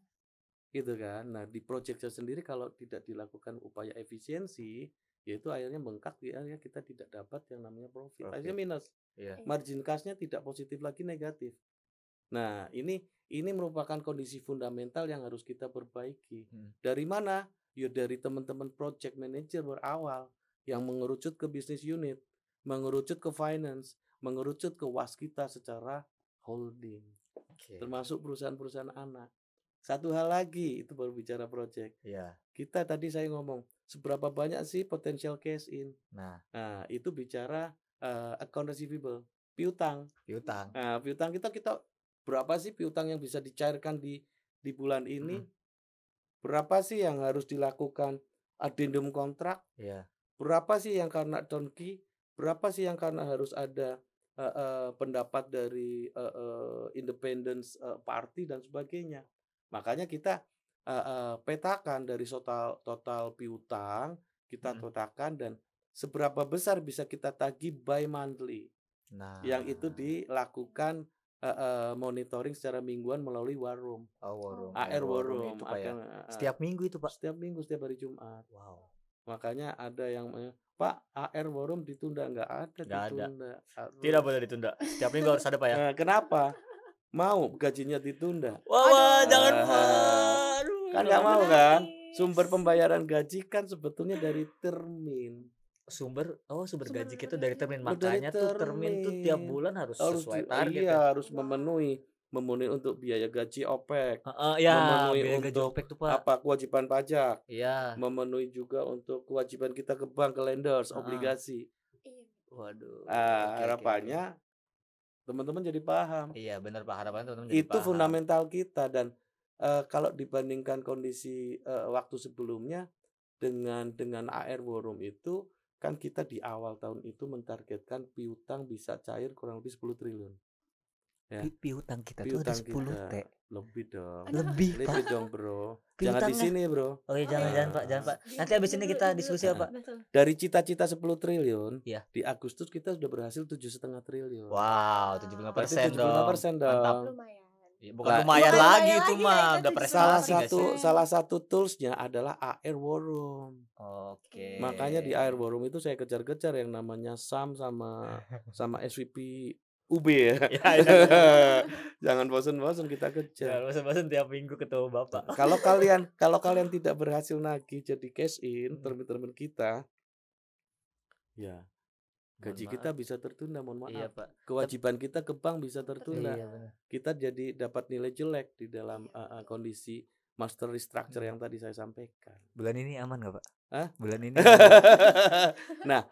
gitu kan. Nah di projectnya sendiri kalau tidak dilakukan upaya efisiensi, yaitu akhirnya bengkak, akhirnya kita tidak dapat yang namanya profit. Akhirnya Profit. minus, Iya. margin cost-nya tidak positif lagi negatif. Nah ini ini merupakan kondisi fundamental yang harus kita perbaiki. Hmm. Dari mana? Ya dari teman-teman project manager berawal yang mengerucut ke bisnis unit, mengerucut ke finance, mengerucut ke waskita secara holding Oke. termasuk perusahaan-perusahaan anak. Satu hal lagi itu baru bicara project. Iya. Kita tadi saya ngomong seberapa banyak sih potensial cash in. Nah, Nah, itu bicara eh, account receivable, piutang. piutang. Nah, piutang kita kita berapa sih piutang yang bisa dicairkan di di bulan ini? Mm. Berapa sih yang harus dilakukan addendum kontrak? Iya. Berapa sih yang karena turnkey? Berapa sih yang karena harus ada eh, eh, pendapat dari eh, eh, independence eh, party dan sebagainya? Makanya kita eh, eh, petakan dari total total piutang, kita Mm. petakan dan seberapa besar bisa kita tagih by monthly. Nah, Yang itu dilakukan eh, eh, monitoring secara mingguan melalui war room, oh, war room. AR room room. itu Pak ya. akan, Setiap minggu itu, Pak. setiap minggu setiap hari Jumat. Wow. Makanya ada yang Pak AR Forum ditunda nggak ada Nggak ada. ditunda. Tidak Harus. boleh ditunda. Setiap minggu harus ada, Pak ya. Eh, kenapa? Mau gajinya ditunda? Wah, wah, jangan Ah. Pak. Kan nggak mau kan? Sumber pembayaran gaji kan sebetulnya dari termin. sumber oh sumber, Sumber gaji kita dari termin Oh, dari makanya tuh termin tuh tiap termin. bulan harus Harus sesuai target iya ya. harus memenuhi memenuhi untuk biaya gaji OPEC, Heeh, ya, memenuhi biaya gaji untuk OPEC tuh, Pak. apa kewajiban pajak, Iya. memenuhi juga untuk kewajiban kita ke bank, ke lenders, Ah. obligasi. Iya. Waduh. Ah, oke, oke, harapannya teman-teman jadi paham. Iya, benar Pak. Harapannya teman-teman jadi itu paham. fundamental kita dan eh, kalau dibandingkan kondisi eh, waktu sebelumnya dengan dengan AR War Room itu kan kita di awal tahun itu mentargetkan piutang bisa cair kurang lebih 10 triliun. Ya. Pi- piutang kita tuh ada Piutang 10 kita T. lebih dong. Aduh. Lebih, Pak. Lebih dong, Bro. Jangan di sini, Bro. Oh iya, jangan Ah. jangan Pak, jangan Pak. Nanti abis ini kita diskusi ya, Pak. Betul. Dari cita-cita 10 triliun, Iya. di Agustus kita sudah berhasil tujuh setengah triliun. Wow, 75% Berarti dong. 75% dong. Mantap. Lumayan. Iya, Bukan Nah, lumayan bukan lagi lumayan itu lagi, mah, itu udah juga Salah prestasi nggak satu sih? salah satu toolsnya adalah AR War Room. Oke. Makanya di air war room itu saya kejar-kejar yang namanya Sam sama sama SVP UB ya. Ya, ya. <laughs> Jangan bosan-bosan kita Jangan kejar. bosan-bosan tiap minggu ketemu Bapak. Kalau <laughs> kalian kalau kalian tidak berhasil nagih jadi cash in Hmm. termin-termin kita, ya gaji Mohon kita maaf. bisa tertunda. Mohon maaf. Iya, Pak. Kewajiban kita ke bank bisa tertunda. Iya, benar. Kita jadi dapat nilai jelek di dalam uh, uh, kondisi master restructure Hmm. yang tadi saya sampaikan. Bulan ini aman nggak Pak? Hah? Bulan ini. <laughs> nah,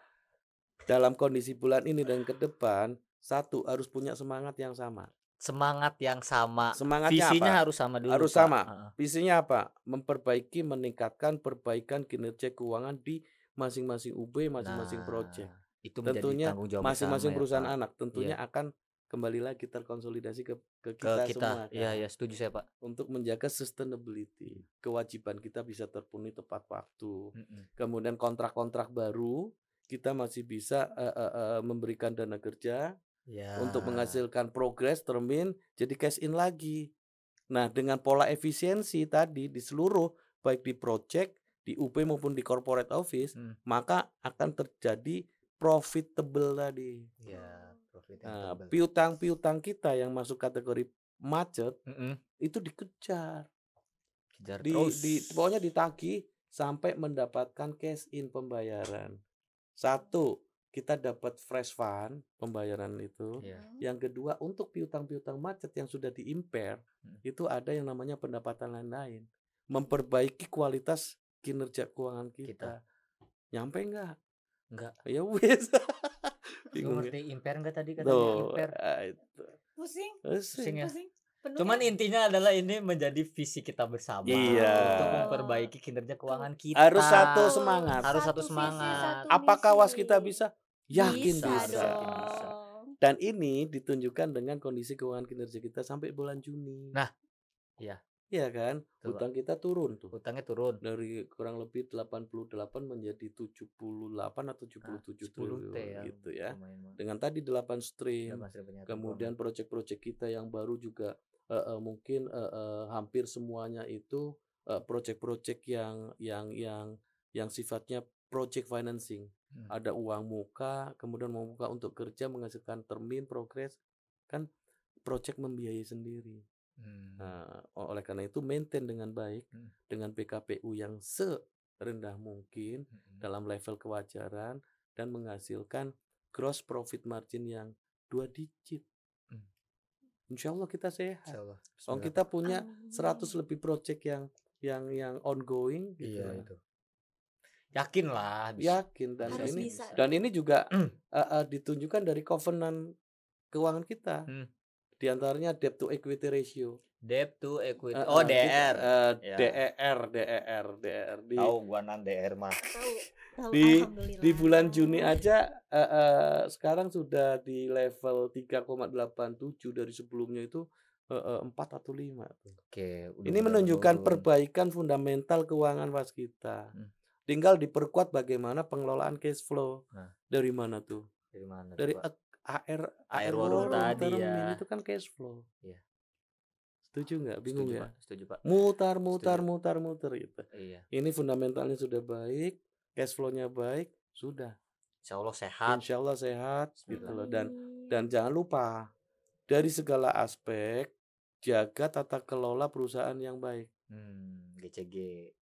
dalam kondisi bulan ini dan ke depan, satu harus punya semangat yang sama. Semangat yang sama. Semangatnya Visinya apa? harus sama dulu. Harus Pak. sama. Visinya apa? Memperbaiki, meningkatkan perbaikan kinerja keuangan di masing-masing UB, masing-masing Nah, project. Itu menjadi Tentunya tanggung jawab Masing-masing ya, perusahaan Pak. anak tentunya akan kembali lagi terkonsolidasi ke ke ke kita, kita. semua Iya, kan. iya, setuju saya, Pak. Untuk menjaga sustainability, kewajiban kita bisa terpenuhi tepat waktu. Mm-mm. Kemudian kontrak-kontrak baru kita masih bisa eh, eh, eh, memberikan dana kerja Ya. untuk menghasilkan progres termin jadi cash in lagi. Nah, dengan pola efisiensi tadi di seluruh baik di project, di UP maupun di corporate office, Hmm. maka akan terjadi profitable tadi. Ya, profit yang Nah, piutang-piutang kita yang masuk kategori macet Mm-mm. itu dikejar, Kejar di, terus. di pokoknya ditagih sampai mendapatkan cash in pembayaran. Satu, kita dapat fresh fund pembayaran itu. Iya. Yang kedua, untuk piutang-piutang macet yang sudah di-impair, Hmm. itu ada yang namanya pendapatan lain-lain. Memperbaiki kualitas kinerja keuangan kita. Kita. Nyampe enggak? Enggak. Ya wes. <laughs> Ya? ngerti impair enggak tadi katanya Tuh, impair? ah, itu. Pusing, Pusing. Pusing ya. pusing. Penuh Cuman kan? intinya adalah ini menjadi visi kita bersama Iya. untuk memperbaiki kinerja keuangan kita. Harus satu semangat. Harus satu visi, semangat. satu Apakah was kita bisa? Yakin bisa, bisa. dong. Dan ini ditunjukkan dengan kondisi keuangan kinerja kita sampai bulan Juni. Nah, iya. Iya kan? Hutang kita turun tuh. Utangnya turun. Dari kurang lebih 88 menjadi 78 atau 77 10 triliun T ya. gitu ya. Lumayan. Dengan tadi 8 stream. Ya, Kemudian proyek-proyek kita yang baru juga eh, eh, mungkin eh, eh, hampir semuanya itu eh, proyek-proyek yang yang yang yang sifatnya project financing. Hmm. Ada uang muka, kemudian mau muka untuk kerja menghasilkan termin progres kan proyek membiayai sendiri. Hmm. Nah, oleh karena itu maintain dengan baik Hmm. dengan PKPU yang serendah mungkin Mm-mm. dalam level kewajaran dan menghasilkan gross profit margin yang dua digit. Hmm. Insya Allah kita sehat. Insya Allah. Oh kita punya Amin. 100 lebih project yang yang yang ongoing gitu. Iya ya. itu. Yakin lah bisa. Yakin dan Harus ini bisa. dan ini juga eh, eh, ditunjukkan dari covenant keuangan kita. Hmm. Di antaranya debt to equity ratio. Debt to equity. Eh, oh, DR. eh, Ya. DER, DER, DER di Tahu gua nan DR mah. Tahu. Tahu, Di- di bulan Juni aja eh, eh, sekarang sudah di level 3,87 dari sebelumnya itu 4 atau 5 tuh. Oke, udah Ini menunjukkan perbaikan fundamental keuangan waskita. Hmm. Tinggal diperkuat bagaimana pengelolaan cash flow. Nah. Dari mana tuh? dari mana? Dari coba? ak- AR Air war war room room tadi ya. itu kan cash flow. Iya. Setuju nggak? Bingung setuju, ya? Pak. Setuju, Pak. Mutar, mutar, Setuju. mutar, mutar gitu. Iya. Ini fundamentalnya sudah baik, cash flow-nya baik, sudah. Insya Allah sehat. Insya Allah sehat gitu loh. Dan dan jangan lupa dari segala aspek jaga tata kelola perusahaan yang baik. Hmm, GCG.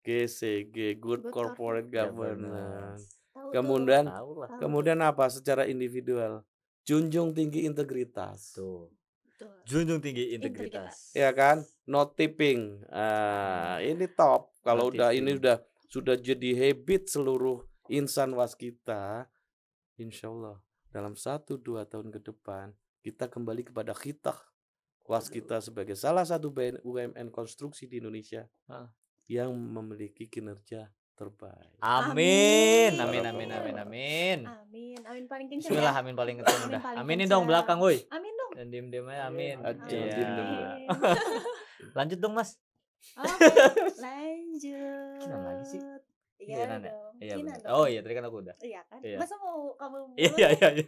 GCG, Good Good Corporate Corporate Governance. Kemudian kemudian apa secara individual? Junjung tinggi integritas. Tuh. Tuh. Junjung tinggi Integritas. integritas. Ya kan? No tipping. Ah, ini top. Kalau No udah ini udah sudah jadi habit seluruh insan waskita, insya Allah dalam satu dua tahun ke depan kita kembali kepada khitah waskita sebagai salah satu BUMN konstruksi di Indonesia Ah. Yang memiliki kinerja terbaik. Amin. Amin. Amin amin amin amin. Amin. Amin paling kencang Bismillah ya. amin paling kenceng Amin udah. Aminin kencang. dong belakang woi. Amin dong. Dan diem diem aja amin. Iya. diem diem. Lanjut dong mas. Oke, <laughs> lanjut. Kinan lagi sih? Iya Kinan ya? dong. Iya Kinan dong. Oh iya tadi kan aku udah. Iya kan? Iya. Masa mau kamu Iya mulai? iya iya.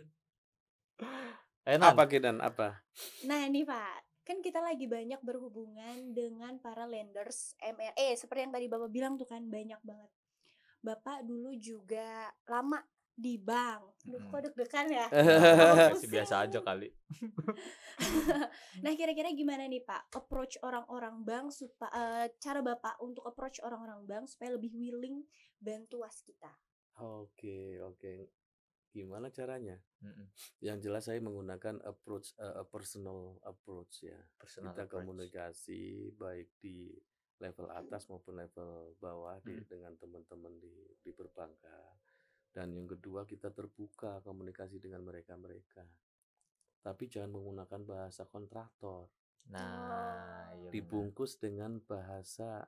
Ayo Nan. Apa Kidan? Apa? Nah nih Pak, kan kita lagi banyak berhubungan dengan para lenders MRE seperti yang tadi Bapak bilang tuh kan banyak banget. Bapak dulu juga lama di bank. Duh, kok deg-degan ya? <laughs> Masih biasa aja kali. <laughs> Nah kira-kira gimana nih Pak approach orang-orang bank supaya cara Bapak untuk approach orang-orang bank supaya lebih willing bantu waskita? Oke, oke. Gimana caranya? Mm-mm. Yang jelas saya menggunakan approach a personal approach ya. Personal kita approach. komunikasi baik di level atas maupun level bawah di, Hmm. dengan teman-teman di di perbankan dan yang kedua kita terbuka komunikasi dengan mereka-mereka tapi jangan menggunakan bahasa kontraktor Nah, iya benar. dibungkus dengan bahasa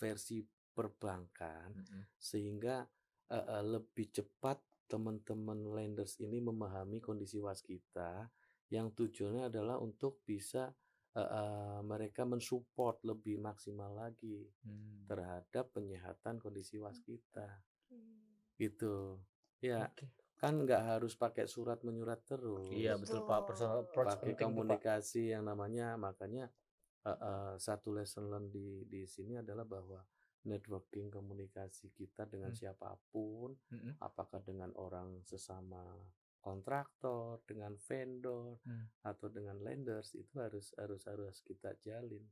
versi perbankan Mm-mm. sehingga eh, eh, lebih cepat teman-teman lenders ini memahami kondisi waskita yang tujuannya adalah untuk bisa eh, eh, mereka mensupport lebih maksimal lagi Hmm. terhadap penyehatan kondisi waskita Hmm. gitu ya Oke. kan nggak harus pakai surat menyurat terus Iya betul Pak, personal approach pakai penting tuh, Pak. komunikasi yang namanya makanya eh, eh, satu lesson learn di di sini adalah bahwa networking komunikasi kita dengan Hmm. siapa pun Mm-mm. apakah dengan orang sesama kontraktor dengan vendor Hmm. atau dengan lenders itu harus harus harus kita jalin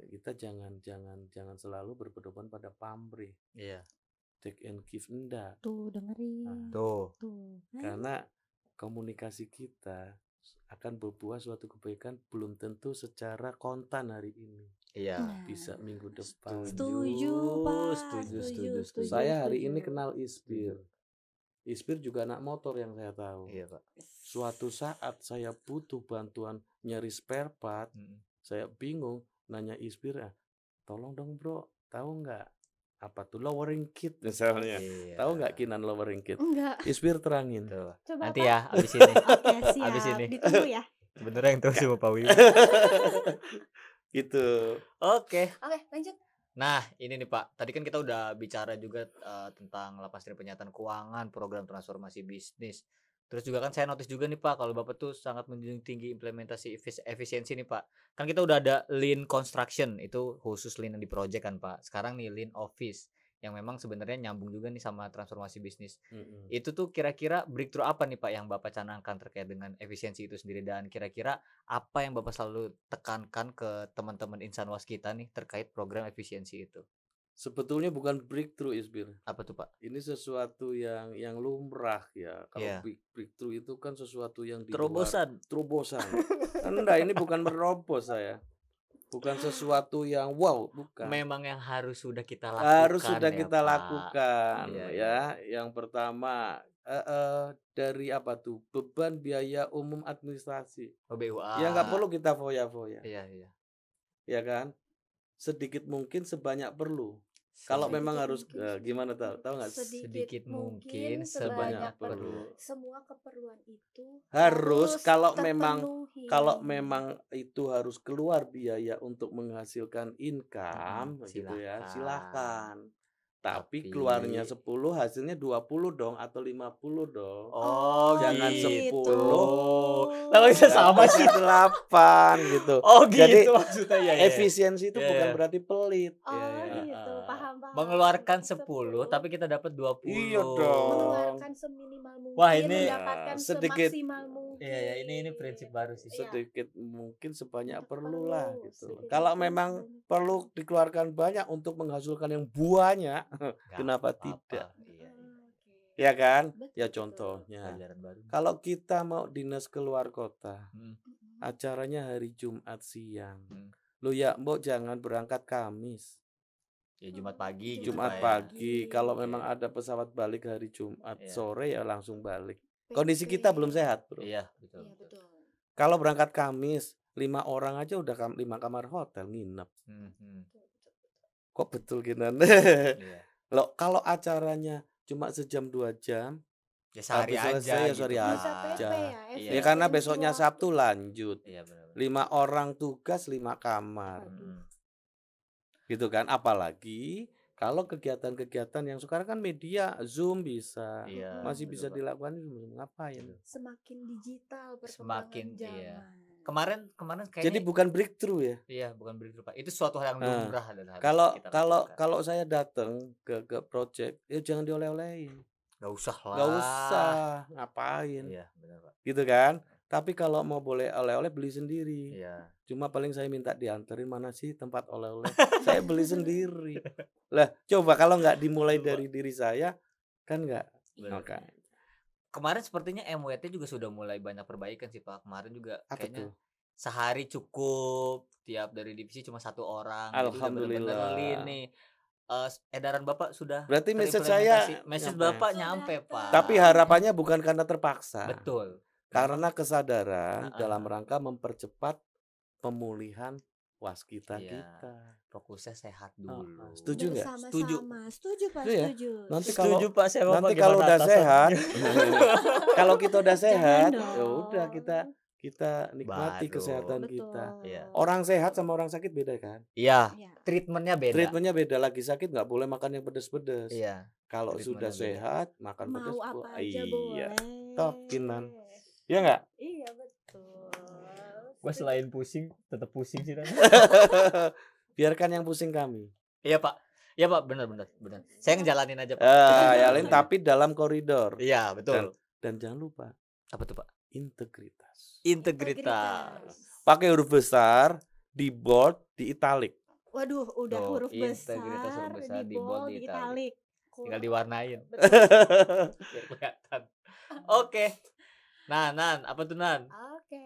kita jangan jangan jangan selalu berpedoman pada pamrih Iya. take and give enggak Tuh dengerin. Tuh. Tuh. Kan? karena komunikasi kita akan berbuah suatu kebaikan belum tentu secara kontan hari ini Iya. Nah, bisa minggu depan Setuju, Pak. Setuju, Setuju, setuju, saya hari setuju. ini kenal Isbir Isbir juga anak motor yang saya tahu Iya Pak. suatu saat saya butuh bantuan nyari spare part Mm-mm. saya bingung nanya Isbir ah tolong dong bro tahu nggak apa tuh lowering kit <laughs> misalnya Iya. tahu nggak kinan lowering kit Enggak. Isbir terangin Tuh. Coba Nanti ya abis <laughs> ini. Oke, siap. Abis ini. Ditunggu ya. Bener yang tahu sama Pak Wiwi. <laughs> gitu Oke. Oke, lanjut. Nah, ini nih Pak. Tadi kan kita udah bicara juga eh, tentang lapas dari penyataan keuangan, program transformasi bisnis. Terus juga kan saya notice juga nih Pak, kalau Bapak tuh sangat menjunjung tinggi implementasi efis- efisiensi nih Pak. Kan kita udah ada lean construction, itu khusus lean yang di project kan Pak. Sekarang nih lean office yang memang sebenarnya nyambung juga nih sama transformasi bisnis. Mm-mm. Itu tuh kira-kira breakthrough apa nih Pak yang Bapak canangkan terkait dengan efisiensi itu sendiri dan kira-kira apa yang Bapak selalu tekankan ke teman-teman insan waskita nih terkait program efisiensi itu? sebetulnya bukan breakthrough Isbir Apa tuh Pak? ini sesuatu yang yang lumrah ya kalau break- breakthrough itu kan sesuatu yang di Terobosan. terobosan <laughs> enggak ini bukan merobos saya bukan sesuatu yang wow bukan Memang yang harus sudah kita lakukan. harus sudah ya, kita Pak. lakukan Iya, ya yang pertama eh, eh, dari apa tuh beban biaya umum administrasi BUA. ya nggak perlu kita foya-foya Iya, iya. ya kan sedikit mungkin sebanyak perlu kalau memang harus mungkin eh, gimana tahu tahu nggak sedikit, sedikit mungkin sebanyak perlu. perlu. Semua keperluan itu Harus, kalau memang- terpenuhi. kalau memang itu harus keluar biaya untuk menghasilkan income Mm, gitu ya silahkan. Tapi, Tapi- keluarnya 10 hasilnya 20 dong atau 50 dong Oh, Jangan gitu. 10. Lah bisa sama sih. 8 gitu Oh, gitu Jadi, maksudnya ya. ya. efisiensi itu Iya, bukan iya. berarti pelit Oh Iya, iya. gitu, Ah. paham paham. Mengeluarkan 10 tapi kita dapat 20. Iya dong. mengeluarkan seminimal mungkin, Wah, ini- mendapatkan sedikit- semaksimal mungkin. Iya, ya, ini ini prinsip baru sih. Iya. sedikit mungkin sebanyak Untuk perlu lah perlu, gitu sedikit kalau memang perlu. perlu dikeluarkan banyak untuk menghasilkan yang banyak <laughs> Kenapa apa-apa. tidak Iya, iya. Oke. ya kan Betul, ya contohnya kalau kita mau dinas keluar kota Hmm. Acaranya hari Jumat siang Hmm. lo ya mbok jangan berangkat Kamis Ya Jumat pagi gitu Jumat ya. pagi kalau Iya. memang ada pesawat balik hari Jumat Iya. sore ya langsung balik kondisi kita belum sehat bro Iya, betul. Iya betul. betul. kalau berangkat Kamis lima orang aja udah kam- lima kamar hotel nginep Hmm, hmm. Kok betul Kinan Iya. <laughs> Loh, kalau acaranya cuma sejam dua jam, Ya sehari Habis aja selesai ya gitu, sehari PP aja. ya, Iya. ya efisiensi karena besoknya. Sabtu lanjut. Iya benar. Lima orang tugas, lima kamar. Hmm. Gitu kan? Apalagi kalau kegiatan-kegiatan yang sekarang kan media Zoom bisa. Iya. Masih betul, bisa dilakukan ngapain? Semakin digital Semakin, zaman. iya. Kemarin kemarin kayaknya Jadi bukan breakthrough ya. iya bukan breakthrough Pak. Itu suatu hal yang Nah, lumrah dan harus Kalau kalau lakukan. kalau saya datang ke ke project, ya jangan dioleh-olehin. Nggak usah lah. Nggak usah, ngapain? Iya, benar, Pak. Gitu kan? Tapi kalau mau boleh oleh-oleh beli sendiri. Iya. Cuma paling saya minta dianterin mana sih tempat oleh-oleh. <laughs> saya beli sendiri. Lah, coba kalau nggak dimulai Coba. dari diri saya, kan nggak. Oke. Kemarin sepertinya MWT juga sudah mulai banyak perbaikan sih Pak. Kemarin juga Apa kayaknya tuh? sehari cukup tiap dari divisi cuma satu orang. Jadi Alhamdulillah. lean nih. Eh, edaran Bapak sudah Berarti message saya message nyampe. Bapak nyampe, Pak. Tapi harapannya bukan karena terpaksa. betul. Karena kesadaran Heeh. dalam rangka mempercepat pemulihan waskita Iya. kita. Fokusnya sehat dulu. setuju nggak? Setuju. Setuju Pak, Setuju ya? setuju. Nanti Setuju kalau Pak, saya nanti kalau udah atasannya? sehat, <laughs> kalau kita udah <laughs> sehat, ya udah kita kita nikmati Baru. kesehatan Betul. kita. Iya. Orang sehat sama orang sakit beda kan? Iya, Iya. treatmentnya beda. Treatmentnya beda lagi sakit nggak boleh makan yang pedes-pedes. Iya. Kalau sudah beda. sehat makan pedes. Mau apa aja iya. boleh. Top, Kinan. Iya nggak? Iya betul. Gue selain pusing, tetap pusing sih. <laughs> Biarkan yang pusing kami. iya Pak, iya Pak, benar benar benar. Saya ngejalanin aja Pak. Ngejalanin lain aja. tapi dalam koridor. Iya betul. Dan jangan lupa Apa tuh Pak? integritas. Integritas. Pakai huruf besar, di bold, di italic. Waduh, udah Tuh, huruf besar, integritas huruf besar, di di bold, di italic. Tinggal diwarnain <laughs> biar kelihatan. Oke. Nah, Nan, apa tuh Nan? Oke.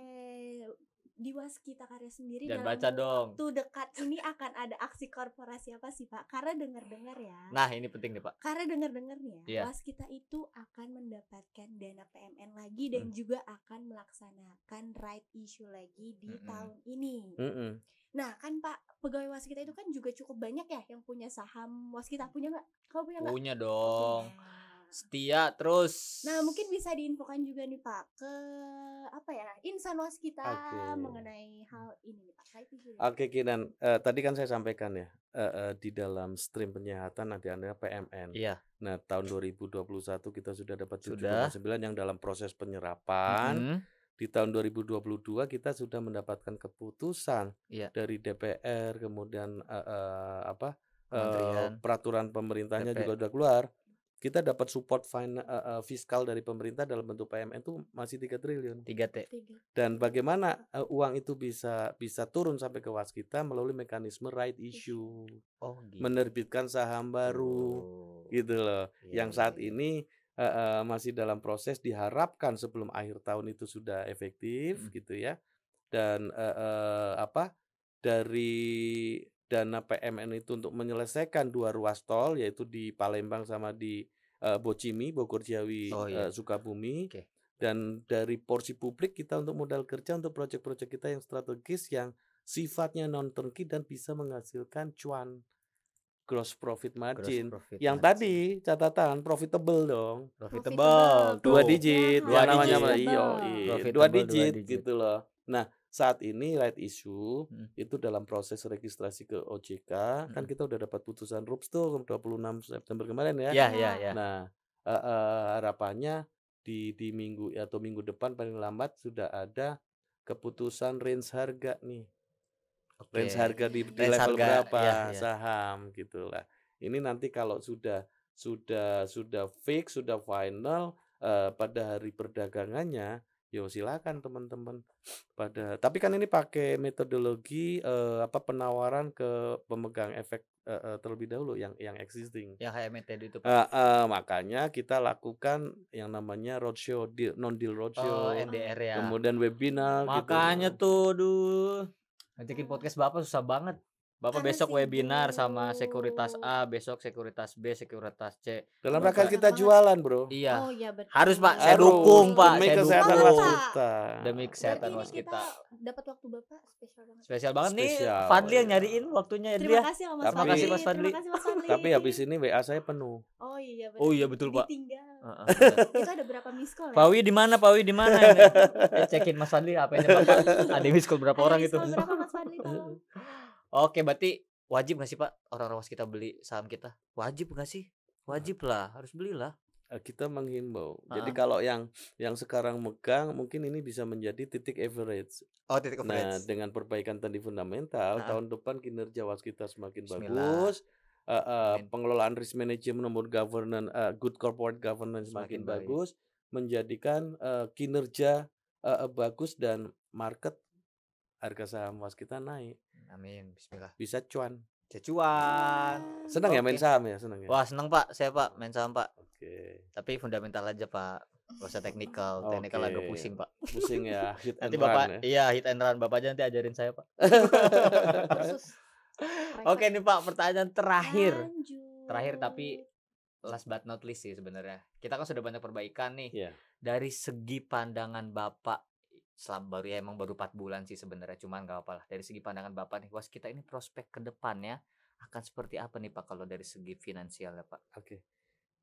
Di Waskita Karya sendiri dalam baca dong. waktu dekat ini akan ada aksi korporasi apa sih Pak? Karena dengar-dengar ya. Nah, ini penting nih Pak. Karena dengar-dengar nih ya, Iya. Waskita itu akan mendapatkan dana PMN lagi dan Hmm. juga akan melaksanakan right issue lagi di Mm-mm. tahun ini. Mm-mm. Nah, kan Pak, pegawai Waskita itu kan juga cukup banyak ya yang punya saham Waskita. Punya nggak? Kau punya nggak? Punya dong. Punya. Setia terus. Nah, mungkin bisa diinfokan juga nih Pak ke apa ya insan waskita Oke. mengenai hal ini nih Pak. Ya. Oke Kinan, Eh, tadi kan saya sampaikan ya eh, eh, di dalam stream penyehatan nanti ada PMN. Iya. Nah tahun 2021 kita sudah dapat Sudah. 7,9 yang dalam proses penyerapan. Mm-mm. Di tahun 2022 kita sudah mendapatkan keputusan Iya. dari DPR, kemudian eh, eh, apa eh, Kementerian. peraturan pemerintahnya DP. juga sudah keluar. Kita dapat support fin- eh, eh, fiskal dari pemerintah dalam bentuk PMN itu masih 3 triliun. 3T. Tiga. Dan bagaimana eh, uang itu bisa bisa turun sampai ke waskita melalui mekanisme right issue, Oh, gitu. menerbitkan saham baru, gitu loh. Iya, Yang saat iya, iya. ini eh, eh, masih dalam proses diharapkan sebelum akhir tahun itu sudah efektif, Mm. gitu ya. Dan eh, eh, apa dari dana PMN itu untuk menyelesaikan dua ruas tol yaitu di Palembang sama di eh, Bocimi, Bogor Ciawi, Oh, iya. eh, Sukabumi. Oke. Dan dari porsi publik kita untuk modal kerja untuk proyek-proyek kita yang strategis yang sifatnya non turnkey dan bisa menghasilkan cuan gross profit Gross margin. profit yang margin. tadi catatan profitable dong. profitable, Profitable. Dua digit, dua namanya digit. Iya, Profitable. iya, dua dua digit digit. gitu loh. Nah, saat ini right issue Hmm. itu dalam proses registrasi ke OJK kan Hmm. kita udah dapat putusan RUPS tuh 26 September kemarin ya. Ya, ya, ya. Nah, eh, eh, harapannya di di minggu atau minggu depan paling lambat sudah ada keputusan range harga nih. Oke. Range harga di, di Range level harga, berapa iya, iya. saham gitu lah. Ini nanti kalau sudah sudah sudah fix, sudah final eh, pada hari perdagangannya, yo silakan teman-teman pada. Tapi kan ini pakai metodologi eh, apa penawaran ke pemegang efek eh, eh, terlebih dahulu yang yang existing. Yang metode itu. Eh, eh, makanya kita lakukan yang namanya roadshow, deal, non deal Oh, roadshow, NDR ya. kemudian webinar. gitu. Makanya tuh, duh. Ngajakin podcast Bapak susah banget. Bapak Karena besok webinar sama sibuk. sekuritas A, besok sekuritas B, sekuritas C. dalam rangka kita jualan, bro. Iya. Oh iya betul. Harus, Pak. Saya dukung, Pak. Demi Saya kesehatan dukung. waskita. Demi kesehatan waskita. kita dapat waktu Bapak spesial banget. Spesial banget nih. Spesial, Fadli yang iya. nyariin waktunya ya, Terima dia. kasih loh Mas Tapi- Fadli. Terima kasih, Mas Fadli. Terima kasih Mas Fadli. Tapi habis ini WA saya penuh. Oh iya betul. Oh iya betul, Pak. Ditinggal. Heeh, <laughs> bener. Itu ada berapa miss call ya? Pak Wi di mana? Pak Wi di mana? Eh, cekin Mas Fadli HP-nya Bapak. Ada miss call berapa Ada orang itu? berapa Mas Fadli? <laughs> Oke, berarti wajib nggak sih Pak orang-orang kita beli saham kita? Wajib nggak sih? Wajib lah, harus belilah. Eh, Kita menghimbau. Jadi Ah. kalau yang yang sekarang megang mungkin ini bisa menjadi titik average. Oh, titik Nah, dengan perbaikan tadi fundamental, Ah. tahun depan kinerja waskita semakin Bismillah. bagus. eh, Amin. pengelolaan risk management nomor governance, eh, good corporate governance Semakin semakin baik. bagus, menjadikan eh, kinerja eh, bagus dan market harga saham waskita naik, Amin, bismillah. bisa cuan. Cecuan. Senang ya main saham ya, senang ya. Wah, seneng Pak, saya Pak main saham Pak. Oke, Tapi fundamental aja Pak. Gak usah teknikal, teknikal agak Oke. pusing Pak. pusing ya, hit Nanti and Bapak, run ya. iya hit and run. Bapak aja nanti ajarin saya Pak. <laughs> Oke nih Pak, pertanyaan terakhir. Lanjut. Terakhir tapi last but not least sih sebenarnya. Kita kan sudah banyak perbaikan nih. Iya. Dari segi pandangan Bapak selama baru ya emang baru 4 bulan sih sebenarnya cuman nggak apa lah dari segi pandangan bapak nih was kita ini prospek ke depannya akan seperti apa nih pak kalau dari segi finansial ya pak Oke.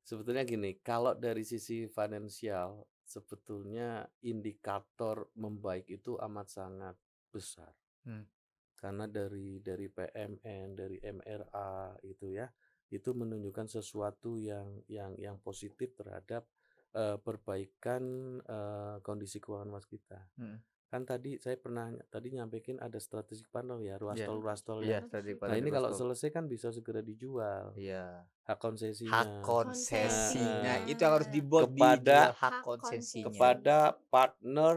Sebetulnya gini, kalau dari sisi finansial, sebetulnya indikator membaik itu amat sangat besar. Hmm. Karena dari dari PMN, dari MRA itu ya, itu menunjukkan sesuatu yang yang yang positif terhadap eh, perbaikan eh, kondisi keuangan waskita. Hmm. Kan tadi saya pernah tadi nyampaikan ada strategic partner ya, ruas Iya. tol ruas tol iya ya. tadi Nah ini kalau selesai kan bisa segera dijual. Iya. Hak konsesinya. Hak konsesinya. Nah, itu yang harus dibuat kepada- dijual hak konsesinya. kepada partner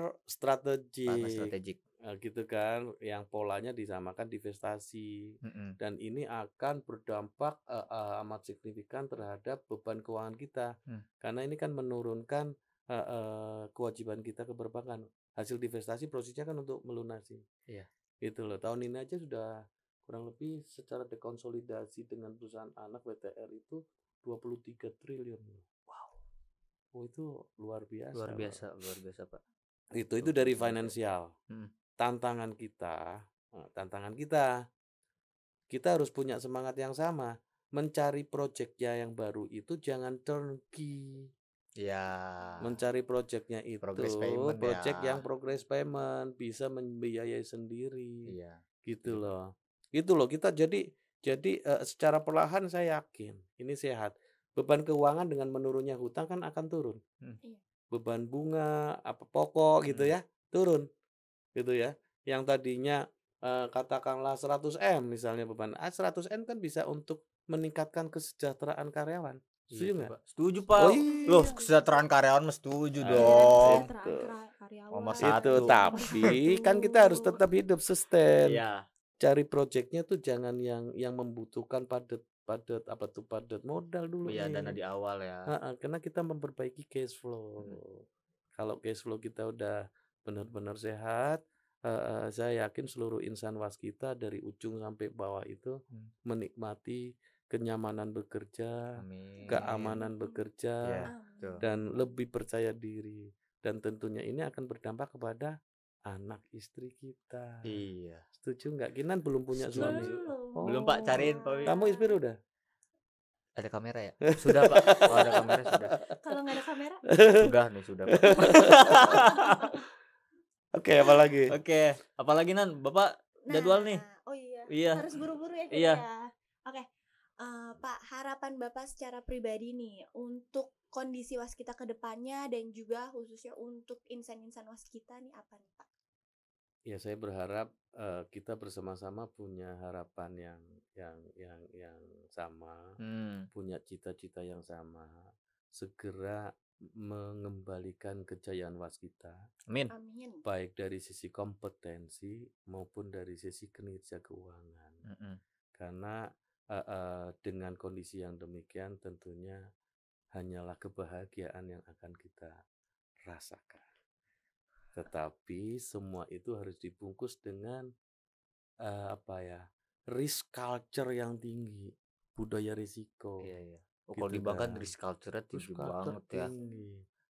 Partner strategik gitu kan yang polanya disamakan divestasi Mm-mm. dan ini akan berdampak eh, eh, amat signifikan terhadap beban keuangan kita Hmm. karena ini kan menurunkan eh, eh, kewajiban kita ke perbankan hasil divestasi prosesnya kan untuk melunasi Iya. gitu loh tahun ini aja sudah kurang lebih secara dekonsolidasi dengan perusahaan anak WTR itu 23 triliun wow oh itu luar biasa luar loh. biasa luar biasa pak itu itu dari 23. finansial Hmm. Tantangan kita nah, tantangan kita kita harus punya semangat yang sama. Mencari proyeknya yang baru itu jangan turnkey ya mencari proyeknya itu Progress payment project ya. yang progress payment bisa membiayai sendiri. Iya gitu loh. Itu loh kita jadi jadi eh, secara perlahan saya yakin ini sehat. Beban keuangan dengan menurunnya hutang kan akan turun. Hmm. Iya. beban bunga apa pokok gitu Hmm. ya turun gitu ya yang tadinya eh, katakanlah 100 m misalnya beban ah, 100 m kan bisa untuk meningkatkan kesejahteraan karyawan setuju Iya, nggak Pak. setuju pak Oh, iya. loh kesejahteraan karyawan setuju Ah, Iya, dong kesejahteraan Itu. kera- karyawan. Nomor itu satu. tapi kan kita harus tetap hidup sustain iya cari proyeknya tuh jangan yang yang membutuhkan padat padat apa tuh padat modal dulu iya nih. dana di awal ya Ha-ha, karena kita memperbaiki cash flow. Hmm. Kalau cash flow kita udah benar-benar sehat, eh, eh, saya yakin seluruh insan waskita dari ujung sampai bawah itu Hmm. menikmati kenyamanan bekerja, amin keamanan bekerja. Tuh. dan lebih percaya diri. Dan tentunya ini akan berdampak kepada anak istri kita. iya Setuju nggak? Kinan belum punya Setuju. suami. Belum. Belum, Pak. Cariin, Pak. Kamu Ispir udah? ada kamera ya <laughs> sudah pak oh, ada kamera sudah Kalau nggak ada kamera, sudah nih sudah pak <laughs> Oke, apalagi? oke apalagi nan bapak jadwal nih Nah, Oh iya. iya Harus buru-buru ya kita Iya. ya. Oke. Eh, Pak, harapan Bapak secara pribadi nih untuk kondisi waskita ke depannya dan juga khususnya untuk insan-insan waskita nih apa nih, Pak? Ya, saya berharap eh, kita bersama-sama punya harapan yang yang yang yang sama, hmm. punya cita-cita yang sama, segera mengembalikan kejayaan waskita, amin Amin. baik dari sisi kompetensi maupun dari sisi kinerja keuangan. Mm-mm. Karena eh, eh, dengan kondisi yang demikian tentunya hanyalah kebahagiaan yang akan kita rasakan. Tetapi semua itu harus dibungkus dengan eh, apa ya? risk culture yang tinggi, budaya risiko. iya iya oh, kalau Gitu di Bangka kan. risk culture Risk tinggi culture banget ya tinggi.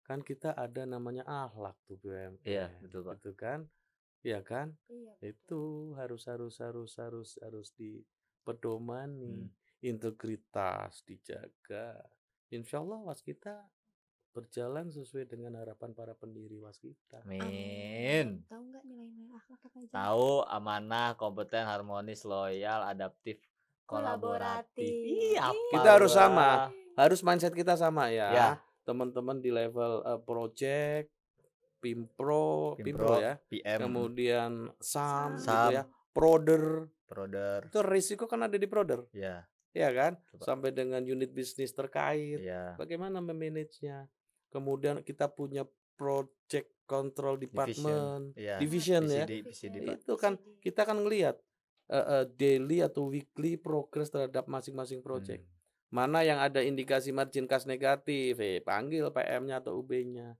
Kan kita ada namanya akhlak tuh BUMN. Iya, betul, Pak. Gitu kan? Iya kan? Iya. betul. Itu harus harus harus harus harus dipedomani. Hmm. Integritas dijaga. Insya Allah waskita berjalan sesuai dengan harapan para pendiri waskita. amin Tahu nggak nilai-nilai akhlak apa aja? tahu amanah kompeten harmonis loyal adaptif kolaboratif. Ih, apa Kita harus sama. Harus mindset kita sama ya. Ya. Teman-teman di level eh, project, pimpro, pimpro, Pimpro, ya. PM Kemudian SAM, Sam. gitu ya. Proder. Proder Itu risiko kan ada di proder, ya ya kan? Coba. Sampai dengan unit bisnis terkait. ya Bagaimana memanagenya? Kemudian kita punya project control department, ya division ya. PCD, PCD, Pak. Itu kan kita kan ngelihat eh, eh, daily atau weekly progress terhadap masing-masing project. Hmm. Mana yang ada indikasi margin kas negatif, eh, panggil PM-nya atau UB-nya.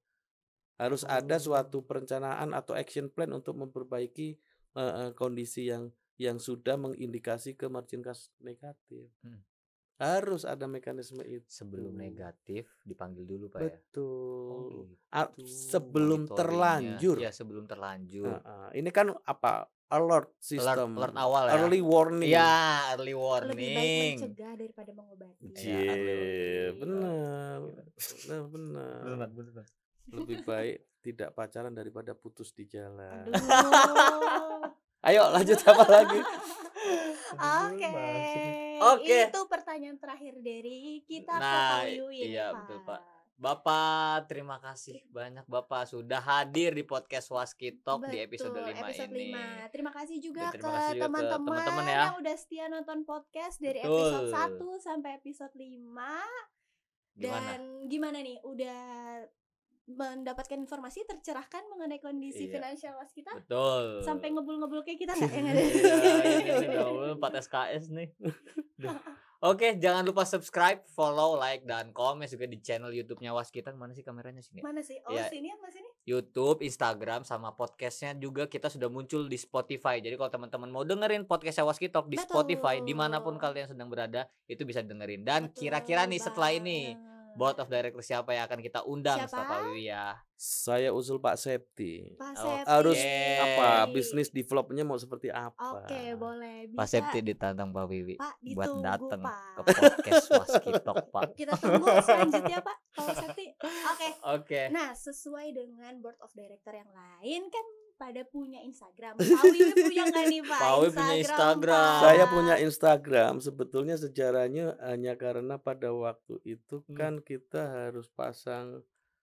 Harus ada Oh. suatu perencanaan atau action plan untuk memperbaiki eh, eh, kondisi yang yang sudah mengindikasi ke margin kas negatif. Hmm. Harus ada mekanisme itu. Sebelum negatif dipanggil dulu Pak ya. Betul. gitu. A- sebelum monitoringnya. terlanjur. Ya, sebelum terlanjur. Heeh. ini kan apa? Alert Alert, system. alert awal ya. Early warning. Ya, early Lebih baik warning. mencegah daripada mengobati. Iya, Cie, early benar. warning. Benar, benar. Lebih baik tidak pacaran daripada putus di jalan. Aduh. <laughs> Ayo lanjut apa lagi? <laughs> Oke. Oke. Itu pertanyaan terakhir dari kita Nah, ke Pak Wiwin, iya, betul, Pak. Bapak, terima kasih banyak Bapak sudah hadir di podcast Waskitok di episode Betul, 5 episode ini. 5. Terima kasih juga Dan terima ke kasih juga ke teman-teman ya. yang udah setia nonton podcast dari Betul. episode 1 sampai episode 5. Gimana? Dan gimana nih? Udah mendapatkan informasi tercerahkan mengenai kondisi Iya. finansial was kita? Betul. Sampai ngebul-ngebul kayak kita nggak yang ada? Iya, ini gaul 4 SKS nih. Oke, jangan lupa subscribe, follow, like, dan komen juga di channel YouTube-nya Waskita. Mana sih kameranya sini? Mana sih? Oh, Iya. sini apa sini? YouTube, Instagram, sama podcastnya juga kita sudah muncul di Spotify. Jadi kalau teman-teman mau dengerin podcastnya Waskitok di Betul. Spotify, di mana pun kalian sedang berada, itu bisa dengerin. Dan kira-kira nih setelah ini. Board of director siapa yang akan kita undang Siapa? Pak Wiwi ya? Saya usul Pak Septi. Pak Oh, Septi. Harus Yeay. apa? Bisnis developnya mau seperti apa? Oke, boleh. Bisa. Pak Septi ditantang Pak Wiwi Pak, buat datang ke podcast Waskitok, <laughs> Pak. Kita tunggu selanjutnya, Pak. Pak Septi. Oke. Oke. Nah, sesuai dengan board of director yang lain kan pada punya Instagram. Pak Wiwi punya nggak nih Pak? Pak Wiwi punya Instagram. Pak? Saya punya Instagram. Sebetulnya sejarahnya hanya karena pada waktu itu Hmm. kan kita harus pasang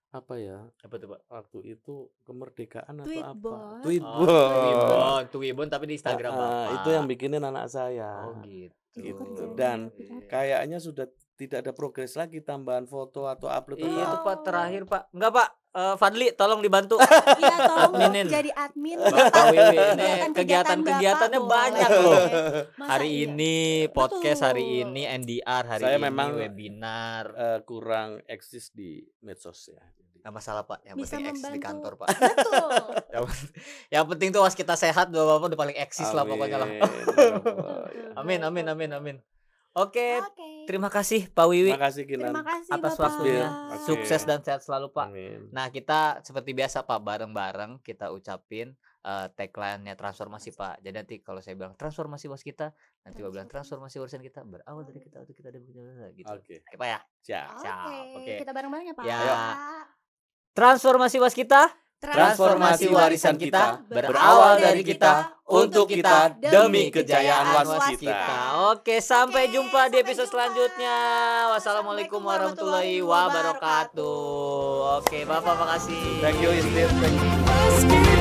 apa ya? Apa tuh, Pak? Waktu itu kemerdekaan atau Tweetbot. apa? Oh, Tweetbot. Tweetbot, Tweetbot tapi di Instagram Ah, Bapak. itu yang bikinin anak saya. Oh, gitu. Gitu. Dan. Kayaknya sudah tidak ada progres lagi tambahan foto atau upload Iya itu. Pak terakhir Pak. Enggak Pak, Eh, Fadli tolong dibantu. <laughs> Iya, tolong Adminin. jadi admin. Bapak Wiwi ini Kegiatan-kegiatan kegiatan-kegiatannya Bapak banyak boleh. loh. Masa Hari iya? ini podcast hari ini NDR hari Saya ini memang- webinar. eh, kurang eksis di medsos ya. Enggak masalah Pak, yang Bisa penting eksis di kantor Pak. Betul. <laughs> yang, penting- yang penting tuh was kita sehat Bapak udah paling eksis lah pokoknya lah. Amin <laughs> amin amin amin. Oke, Oke. Terima kasih Pak Wiwi Terima kasih Kinan. Terima kasih atas Bapak. waktunya. Oke. Sukses dan sehat selalu Pak. Amin. Nah, kita seperti biasa Pak, bareng-bareng kita ucapin eh, tagline-nya transformasi Pak. Jadi nanti kalau saya bilang transformasi was kita, nanti Bapak bilang transformasi urusan kita berawal dari kita untuk kita ada gitu. Oke. Oke Pak ya. Siap. Oke, oke. kita bareng-bareng ya Pak. Ya. Transformasi was kita, Transformasi warisan kita berawal dari kita untuk kita demi kejayaan was was kita. Oke, sampai jumpa di episode selanjutnya. Wassalamualaikum warahmatullahi wabarakatuh. Oke, Bapak makasih. Thank you Istin. Thank you.